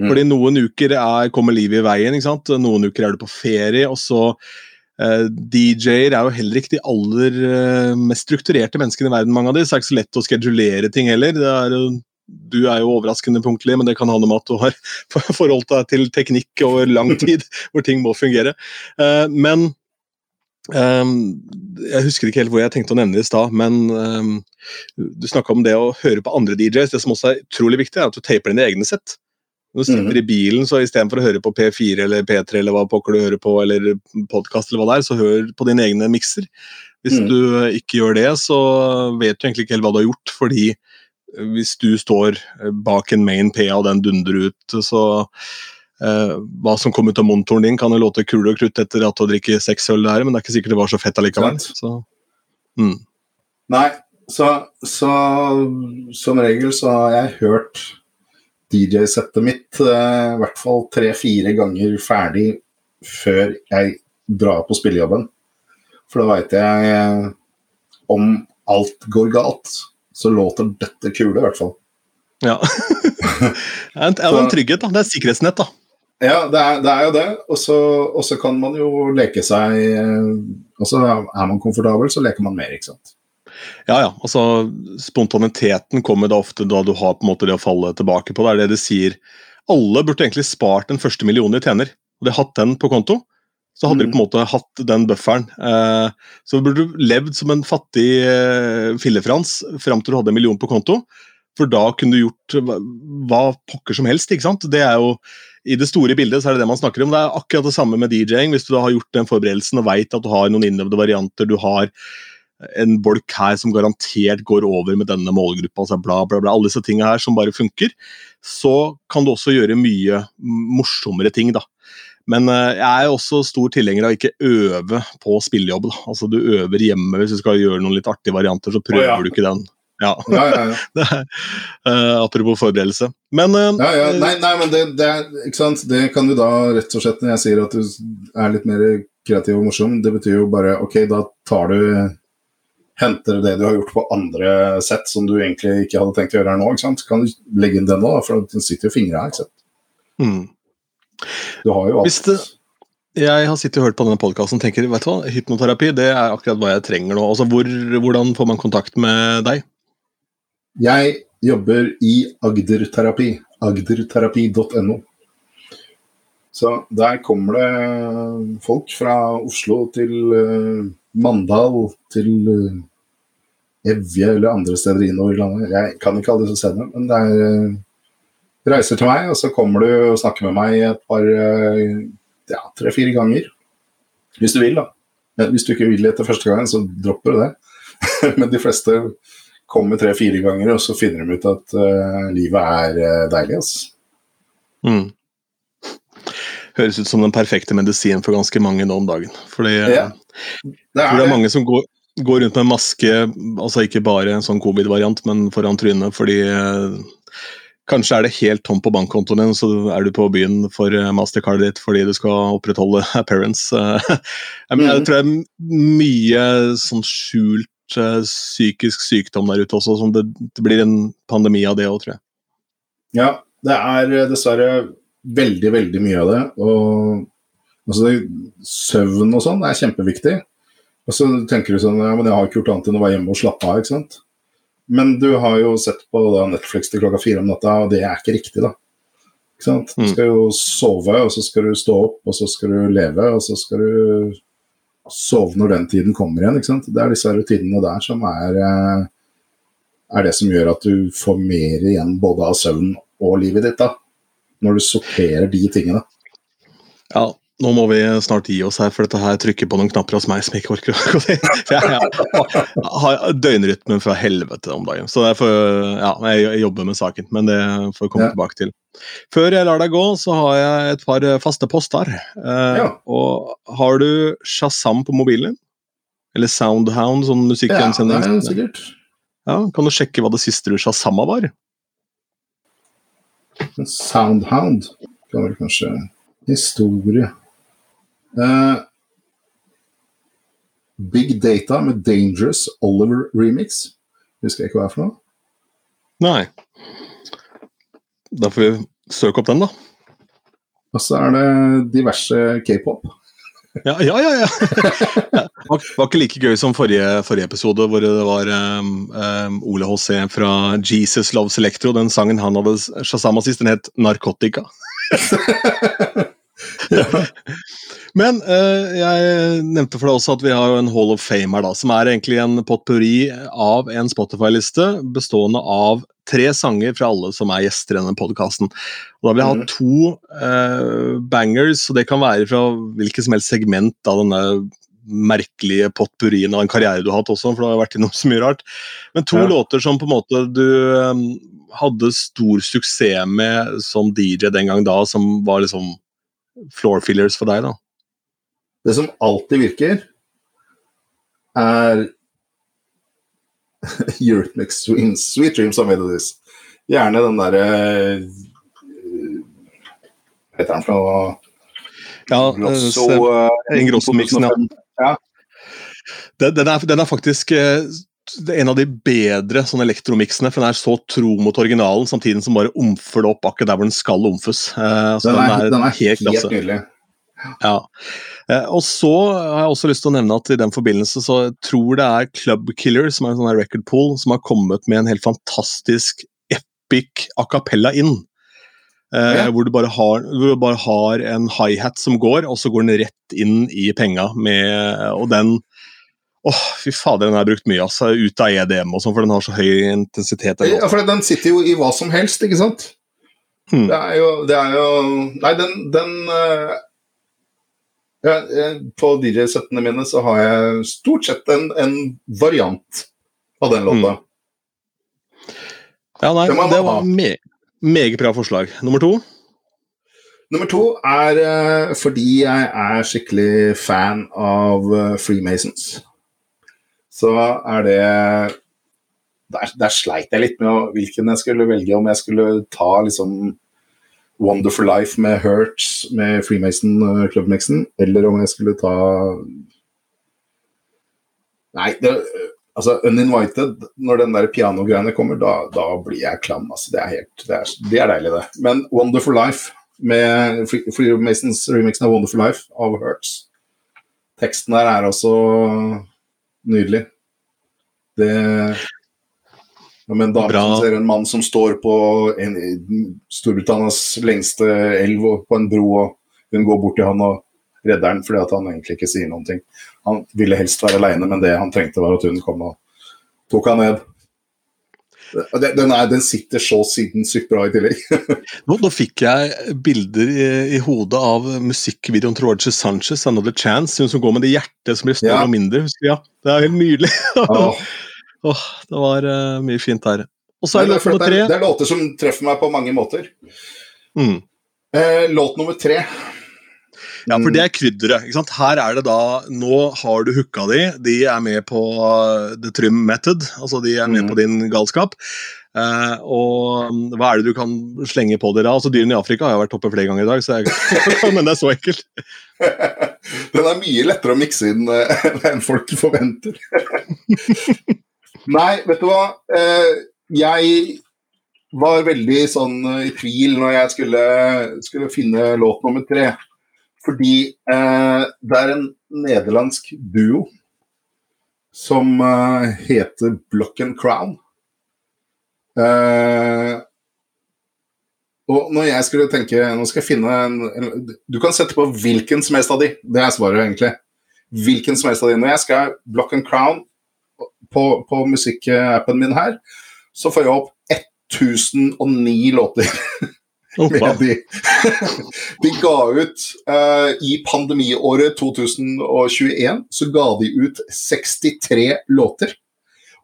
Speaker 3: Mm.
Speaker 2: Fordi noen uker er, kommer livet i veien, ikke sant? noen uker er du på ferie, og så eh, DJ-er er jo heller ikke de aller eh, mest strukturerte menneskene i verden, mange av de, så det er ikke så lett å skedulere ting heller. Det er, du er jo overraskende punktlig, men det kan ha noe med at du har forholdt deg til teknikk over lang tid, hvor ting må fungere. Eh, men ehm, jeg husker ikke helt hvor jeg tenkte å nevne det i stad, men ehm, du snakka om det å høre på andre DJs. Det som også er utrolig viktig, er at du taper dine egne sett. Når du sitter
Speaker 3: Mhm.
Speaker 2: i bilen, så istedenfor å høre på P4 eller P3 eller hva pokker du hører på, eller podkast eller hva det er, så hør på dine egne mikser. Hvis
Speaker 3: mm.
Speaker 2: du eh, ikke gjør det, så vet du egentlig ikke helt hva du har gjort, fordi eh, hvis du står eh, bak en main PA og den dundrer ut, så eh, Hva som kom ut av monitoren din, kan jo låte kule og krutt etter at du har drukket seks øl der, men det er ikke sikkert det var så fett allikevel. Så, mm.
Speaker 3: Nei, så, så som regel så har jeg hørt DJ-settet mitt eh, i hvert fall tre-fire ganger ferdig før jeg drar på spillejobben. For da veit jeg eh, om alt går galt, så låter dette kule, i hvert fall.
Speaker 2: Ja. det er en, en trygghet, da. Det er et sikkerhetsnett, da.
Speaker 3: Ja, det er, det er jo det. Og så, og så kan man jo leke seg eh, Altså, er man komfortabel, så leker man mer, ikke sant.
Speaker 2: Ja, ja. Altså, spontaniteten kommer da ofte da du har på en måte det å falle tilbake på. Det er det de sier. Alle burde egentlig spart den første millionen de tjener. Og de har hatt den på konto. Så hadde de
Speaker 3: Mm.
Speaker 2: på en måte hatt den bufferen. Eh, så burde du levd som en fattig eh, fillefrans fram til du hadde en million på konto. For da kunne du gjort hva, hva pokker som helst. ikke sant? Det er jo, I det store bildet så er det det man snakker om. Det er akkurat det samme med DJ-ing. Hvis du da har gjort den forberedelsen og veit at du har noen innøvde varianter, du har en bolk her som garantert går over med denne målgruppa, altså bla, bla, bla, alle disse tingene her som bare funker, så kan du også gjøre mye morsommere ting, da. Men eh, jeg er også stor tilhenger av ikke øve på spillejobb. Da. Altså Du øver hjemme hvis du skal gjøre noen litt artige varianter, så prøver
Speaker 3: oh, ja.
Speaker 2: du ikke den. Ja,
Speaker 3: Ja, ja,
Speaker 2: eh, Apropos forberedelse. Men
Speaker 3: Ja, ja. Nei, nei, men det, det, er, det kan du da rett og slett Når jeg sier at du er litt mer kreativ og morsom, det betyr jo bare ok, da tar du Henter det du har gjort på andre sett som du egentlig ikke hadde tenkt å gjøre her nå. ikke sant? Kan du legge inn den da, for den sitter jo fingra her. ikke sant?
Speaker 2: mm.
Speaker 3: Du har jo alt.
Speaker 2: Hvis det- jeg har sittet og hørt på denne podkasten og tenker vet du hva, hypnoterapi det er akkurat hva jeg trenger nå. Altså, hvor, Hvordan får man kontakt med deg?
Speaker 3: Jeg jobber i Agderterapi. Agderterapi.no. Så der kommer det folk fra Oslo til eh, Mandal, til uh, Evje eller andre steder innover i landet. Jeg kan ikke alle disse stedene, men det er du reiser til meg, og så kommer du og snakker med meg et par eh, ja, tre-fire ganger. Hvis du vil, da. Hvis du ikke vil etter første gangen, så dropper du det. men de fleste kommer tre-fire ganger, og så finner de ut at uh, livet er eh, deilig. Altså.
Speaker 2: Mm. Høres ut som den perfekte medisin for ganske mange nå om dagen. Fordi eh,
Speaker 3: Ja, Det
Speaker 2: jeg
Speaker 3: er
Speaker 2: det er mange som går, går rundt med maske, altså ikke bare en sånn covid-variant, men foran trynet, fordi eh, Kanskje er det helt tomt på bankkontoen din, så er du på byen for eh, mastercardet ditt fordi du skal opprettholde appearance. Jeg, mener, jeg
Speaker 3: Mhm.
Speaker 2: tror det er mye sånn skjult eh, psykisk sykdom der ute også, som det, det blir en pandemi av det òg, tror jeg.
Speaker 3: Ja, det er dessverre veldig, veldig mye av det. Og altså, søvn og sånn er kjempeviktig. Og så tenker du sånn Ja, men jeg har ikke gjort annet enn å være hjemme og slappe av, ikke sant. Men du har jo sett på da, Netflix til klokka fire om natta, og det er ikke riktig, da. Ikke sant? Du
Speaker 2: Mm.
Speaker 3: skal jo sove, og så skal du stå opp, og så skal du leve, og så skal du sove når den tiden kommer igjen. ikke sant? Det er disse rutinene der som er, eh, er det som gjør at du får mer igjen både av søvn og livet ditt. da. Når du sorterer de tingene.
Speaker 2: Ja, nå må vi snart gi oss her, for dette her trykker på noen knapper hos meg som jeg ikke orker å gå til. Jeg, jeg har døgnrytmen fra helvete om dagen, så derfor, ja, jeg jobber med saken. Men det får vi komme
Speaker 3: Ja.
Speaker 2: tilbake til. Før jeg lar deg gå, så har jeg et par faste poster. Eh,
Speaker 3: Ja.
Speaker 2: Og har du Shazam på mobilen din? Eller Soundhound, sånn
Speaker 3: Ja, det er sikkert.
Speaker 2: Ja, kan du sjekke hva det siste du Shazama var?
Speaker 3: Soundhound kan vel kanskje Historie. Eh, Big Data med Dangerous Oliver Remix. Husker jeg ikke hva det er for noe.
Speaker 2: Nei. Da får vi søke opp den, da.
Speaker 3: Og så er det diverse k-pop.
Speaker 2: Ja, ja, ja. ja. det Var, var ikke like gøy som forrige, forrige episode, hvor det var um, um, Ole H.C. fra Jesus Loves Electro. Den sangen han hadde shazama sist, den het Narkotika. Men uh, jeg nevnte for deg også at vi har en Hall of Fame her, da, som er egentlig en potpurri av en Spotify-liste bestående av tre sanger fra alle som er gjester i denne podkasten. Da vil jeg ha to uh, bangers, og det kan være fra hvilket som helst segment av denne merkelige potpurrien av en karriere du har hatt også, for du har vært innom så mye rart. Men to ja. låter som på en måte du um, hadde stor suksess med som DJ den gang da, som var liksom floor fillers for deg, da?
Speaker 3: Det som alltid virker, er Eurythmics Swings, Sweet Dreams of Melodies. Gjerne den derre Hva heter den for noe?
Speaker 2: Ja, Grosso, uh, Ingrosso-miksen, ja. Den, den, er, den, er, faktisk en av de bedre sånn elektromiksene, for den er så tro mot originalen, samtidig som bare omfer det opp akkurat der hvor den skal omfes. Uh,
Speaker 3: den, er, den, er, den er helt, helt nydelig.
Speaker 2: Ja. Eh, og så har jeg også lyst til å nevne at i den forbindelse så tror det er Club Killer, som er en sånn record pool, som har kommet med en helt fantastisk epic a cappella inn. Eh, ja. hvor, du har, hvor du bare har en high-hat som går, og så går den rett inn i penga med Og den Åh, oh, fy fader, den har jeg brukt mye, altså. Ut av EDM og sånn, for den har så høy intensitet.
Speaker 3: Ja, for den sitter jo i hva som helst, ikke sant? Hmm. Det er jo, det er jo Nei, den, den uh, ja, på DJ-settene mine så har jeg stort sett en, en variant av den låta. Mm.
Speaker 2: Ja, nei, det, det var me meget bra forslag. Nummer to?
Speaker 3: Nummer to er uh, fordi jeg er skikkelig fan av uh, Freemasons. Så er det der, der, sleit jeg litt med hvilken jeg skulle velge, om jeg skulle ta liksom Wonderful Life med Hurts med Freemason uh, Clubmixen, eller om jeg skulle ta Nei, det, altså Uninvited, når den der pianogreiene kommer, da, da, blir jeg klam. Altså, det, er helt, det, er, det er deilig, det. Men Wonderful Life med Freemasons remixen av Wonderful Life av Hurts Teksten der er også nydelig. Det med en dame som ser en mann som står på en, Storbritannias lengste elv på en bro, og hun går bort til han og redder han fordi han egentlig ikke sier noen ting. Han ville helst være aleine, men det han trengte, var at hun kom og tok han ned. Den, er, den sitter så sinnssykt bra i tillegg.
Speaker 2: nå, nå, fikk jeg bilder i, i, hodet av musikkvideoen til Roger Sanchez, 'Another Chance', hun som går med det hjertet som blir større ja. og mindre. Ja, det er helt nydelig. oh. Åh, det var uh, mye fint der. Og så er låt nummer tre.
Speaker 3: Det er låter som treffer meg på mange måter.
Speaker 2: Mm.
Speaker 3: Eh, låt nummer tre.
Speaker 2: Ja, for det er krydderet. ikke sant? Her er det da Nå har du hooka de, de er med på uh, the trim method. Altså de er med mm. på din galskap. Uh, og um, hva er det du kan slenge på dere? Altså Dyrene i Afrika har jeg vært oppe flere ganger i dag, jeg, men det er så ekkelt.
Speaker 3: Den er mye lettere å mikse inn uh, enn folk forventer. Nei, vet du hva. Eh, jeg var veldig sånn eh, i tvil når jeg skulle, skulle finne låt nummer tre. Fordi eh, det er en nederlandsk duo som heter Block and Crown. Og når jeg skulle tenke Nå skal jeg finne en, en, Du kan sette på hvilken som helst av de. Det er svaret, egentlig. Hvilken som helst av de. Når jeg skal Block and Crown på, på musikkappen min her, så får jeg opp 1009 låter. de. de ga ut uh, I pandemiåret 2021 så ga de ut 63 låter.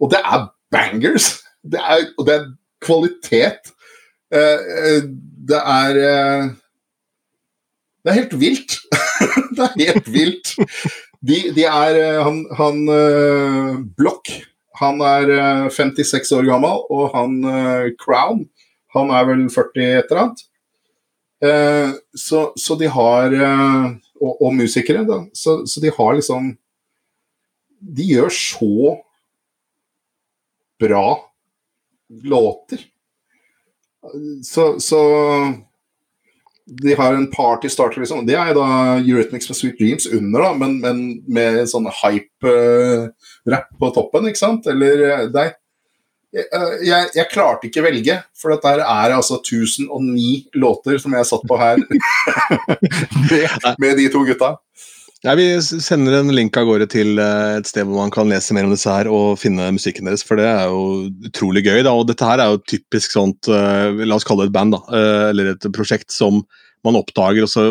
Speaker 3: Og det er bangers! Det er, og det er kvalitet. Uh, det er uh, Det er helt vilt. det er helt vilt. De, de er eh, Han, han uh, Block han er uh, 56 år gammel, og han uh, Crown han er vel 40 et eller annet. Så, så, de har og, og, musikere, da. Så, så, de har liksom De gjør så bra låter. Så, så de har en party starter, liksom. Det er da Eurythmics med Sweet Dreams under, da, men, men med sånn hype-rapp på toppen, ikke sant? Eller nei. Jeg, jeg, jeg, klarte ikke velge, for dette er altså 1009 låter som jeg satt på her med, med de to gutta.
Speaker 2: Ja, vi sender en link av gårde til et sted hvor man kan lese mer om disse her og finne musikken deres, for det er jo utrolig gøy. da, og Dette her er jo typisk sånt, uh, la oss kalle det et band, da, uh, eller et prosjekt som man oppdager, og så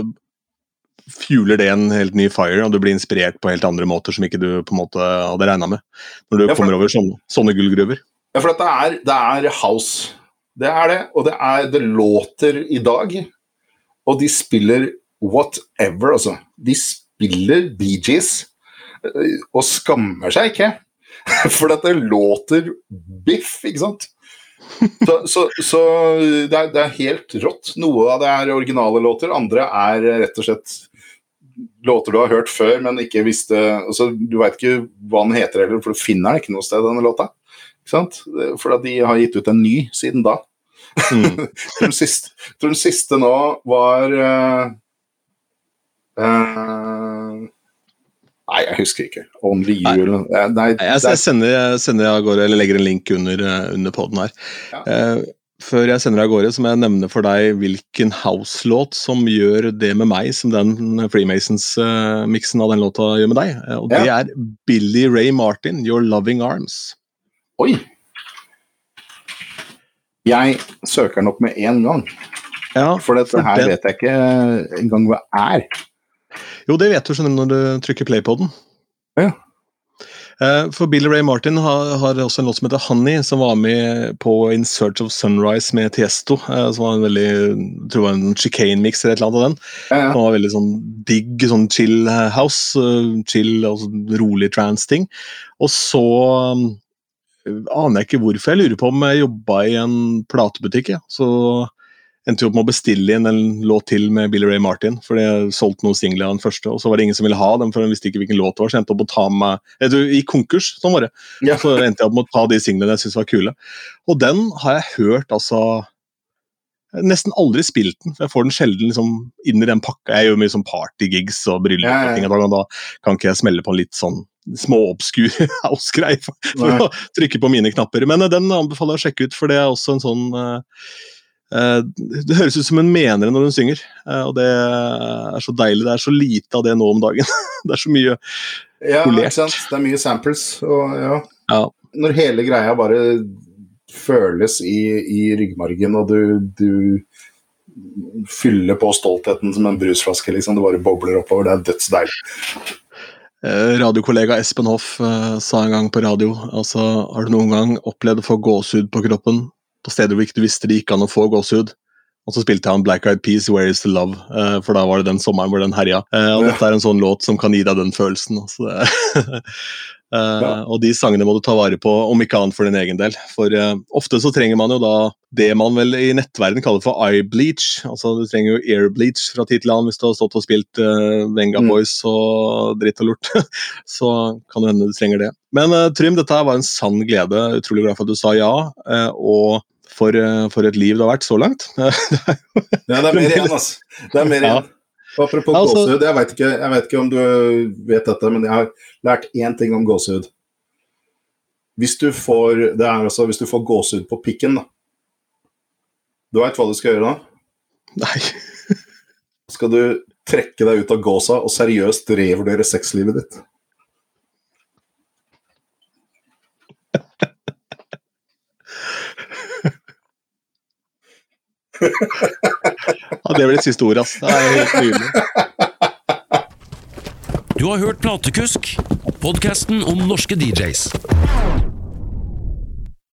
Speaker 2: fueler det en helt ny fire, og du blir inspirert på helt andre måter som ikke du på en måte hadde regna med. Når du ja, kommer over sånne, sånne gullgruver.
Speaker 3: Ja, for det er, det er house. Det er det, og det, er, det låter i dag. Og de spiller whatever, altså. De spiller spiller Bee Gees eh, og skammer seg ikke. For dette låter biff, ikke sant? Så, så, så det, er, det, er, helt rått. Noe av det er originale låter, andre er rett og slett låter du har hørt før, men ikke visste altså, Du veit ikke hva den heter heller, for du finner den ikke noe sted, denne låta. Ikke sant? For de har gitt ut en ny siden da. Mm. den, siste, den siste nå var uh, uh, Nei, jeg husker ikke. Only You eller Nei,
Speaker 2: nei jeg, jeg, sender, jeg sender av gårde, eller legger en link under, eh, under poden her. Ja. Uh, før jeg sender av gårde, så må jeg nevne for deg hvilken house-låt som gjør det med meg, som den Freemasons-miksen av den låta gjør med deg. Og det er Billy Ray Martin, 'Your Loving Arms'.
Speaker 3: Oi! Jeg søker den opp med en gang. Ja, for dette her det... vet jeg ikke engang hva er.
Speaker 2: Jo, det vet du skjønner når du trykker play på den.
Speaker 3: Ja.
Speaker 2: Eh, for Billy Ray Martin har, har, også en låt som heter 'Honey', som var med på 'In Search of Sunrise' med Tiesto. Eh, som var en veldig jeg tror var en chicane-mix eller et eller annet av den. Ja, ja. Som var veldig sånn digg, sånn chill house. Eh, chill og rolig trans-ting. Og så aner jeg ikke hvorfor. Jeg lurer på om jeg jobba i en platebutikk. Ja. Så endte jo opp med å bestille inn en låt til med Billy Ray Martin. For jeg solgte noen singler av den første, og så var det ingen som ville ha dem, for de visste ikke hvilken låt det var. Så jeg endte opp å ta med du, I konkurs, sånn var det. Ja. Så endte jeg opp med å ta de singlene jeg syntes var kule. Og den har jeg hørt altså Nesten aldri spilt den, for jeg får den sjelden liksom inn i den pakka. Jeg gjør mye sånn partygigs og bryllup, ja, ja, og, og da kan ikke jeg smelle på en litt sånn småobskur house-greie for, for å trykke på mine knapper. Men den anbefaler jeg å sjekke ut, for det er også en sånn uh, Eh, det høres ut som hun mener det når hun synger, eh, og det er så deilig. Det er så lite av det nå om dagen. Det er så mye
Speaker 3: ja, polert. Det er mye samples, og ja. ja. Når hele greia bare føles i, i ryggmargen, og du, du fyller på stoltheten som en brusflaske, liksom. Det bare bobler oppover. Det er dødsdeilig.
Speaker 2: Eh, radiokollega Espen Hoff sa en gang på radio altså, Har du noen gang opplevd å få gåsehud på kroppen på steder hvor ikke du visste det gikk an å få gåsehud. Og så spilte han Black Eyed Peas, 'Where Is The Love', uh, for da var det den sommeren hvor den herja. Uh, og ja. dette er en sånn låt som kan gi deg den følelsen. Altså. uh, ja. Og de sangene må du ta vare på, om ikke annet for din egen del. For ofte så trenger man jo da det man vel i nettverden kaller for eye bleach. Altså du trenger jo air bleach fra tid til annen hvis du har stått og spilt Venga mm. Boys og dritt og lort. så kan det hende du trenger det. Men Trym, dette var en sann glede. Utrolig glad for at du sa ja. og for, eh, for, et liv det har vært så langt.
Speaker 3: ja, det er mer igjen, altså. Det er mer igjen. Ja. Apropos altså, gåsehud, jeg vet, ikke, jeg vet, ikke, om du vet dette, men jeg har lært én ting om gåsehud. Hvis du får det er altså, hvis du får gåsehud på pikken, da Du veit hva du skal gjøre da?
Speaker 2: Nei.
Speaker 3: skal du trekke deg ut av gåsa og seriøst revurdere sexlivet ditt.
Speaker 2: ja, det blir siste ordet, ass. Det er helt nydelig.
Speaker 1: Du har hørt Platekusk, podkasten om norske DJs.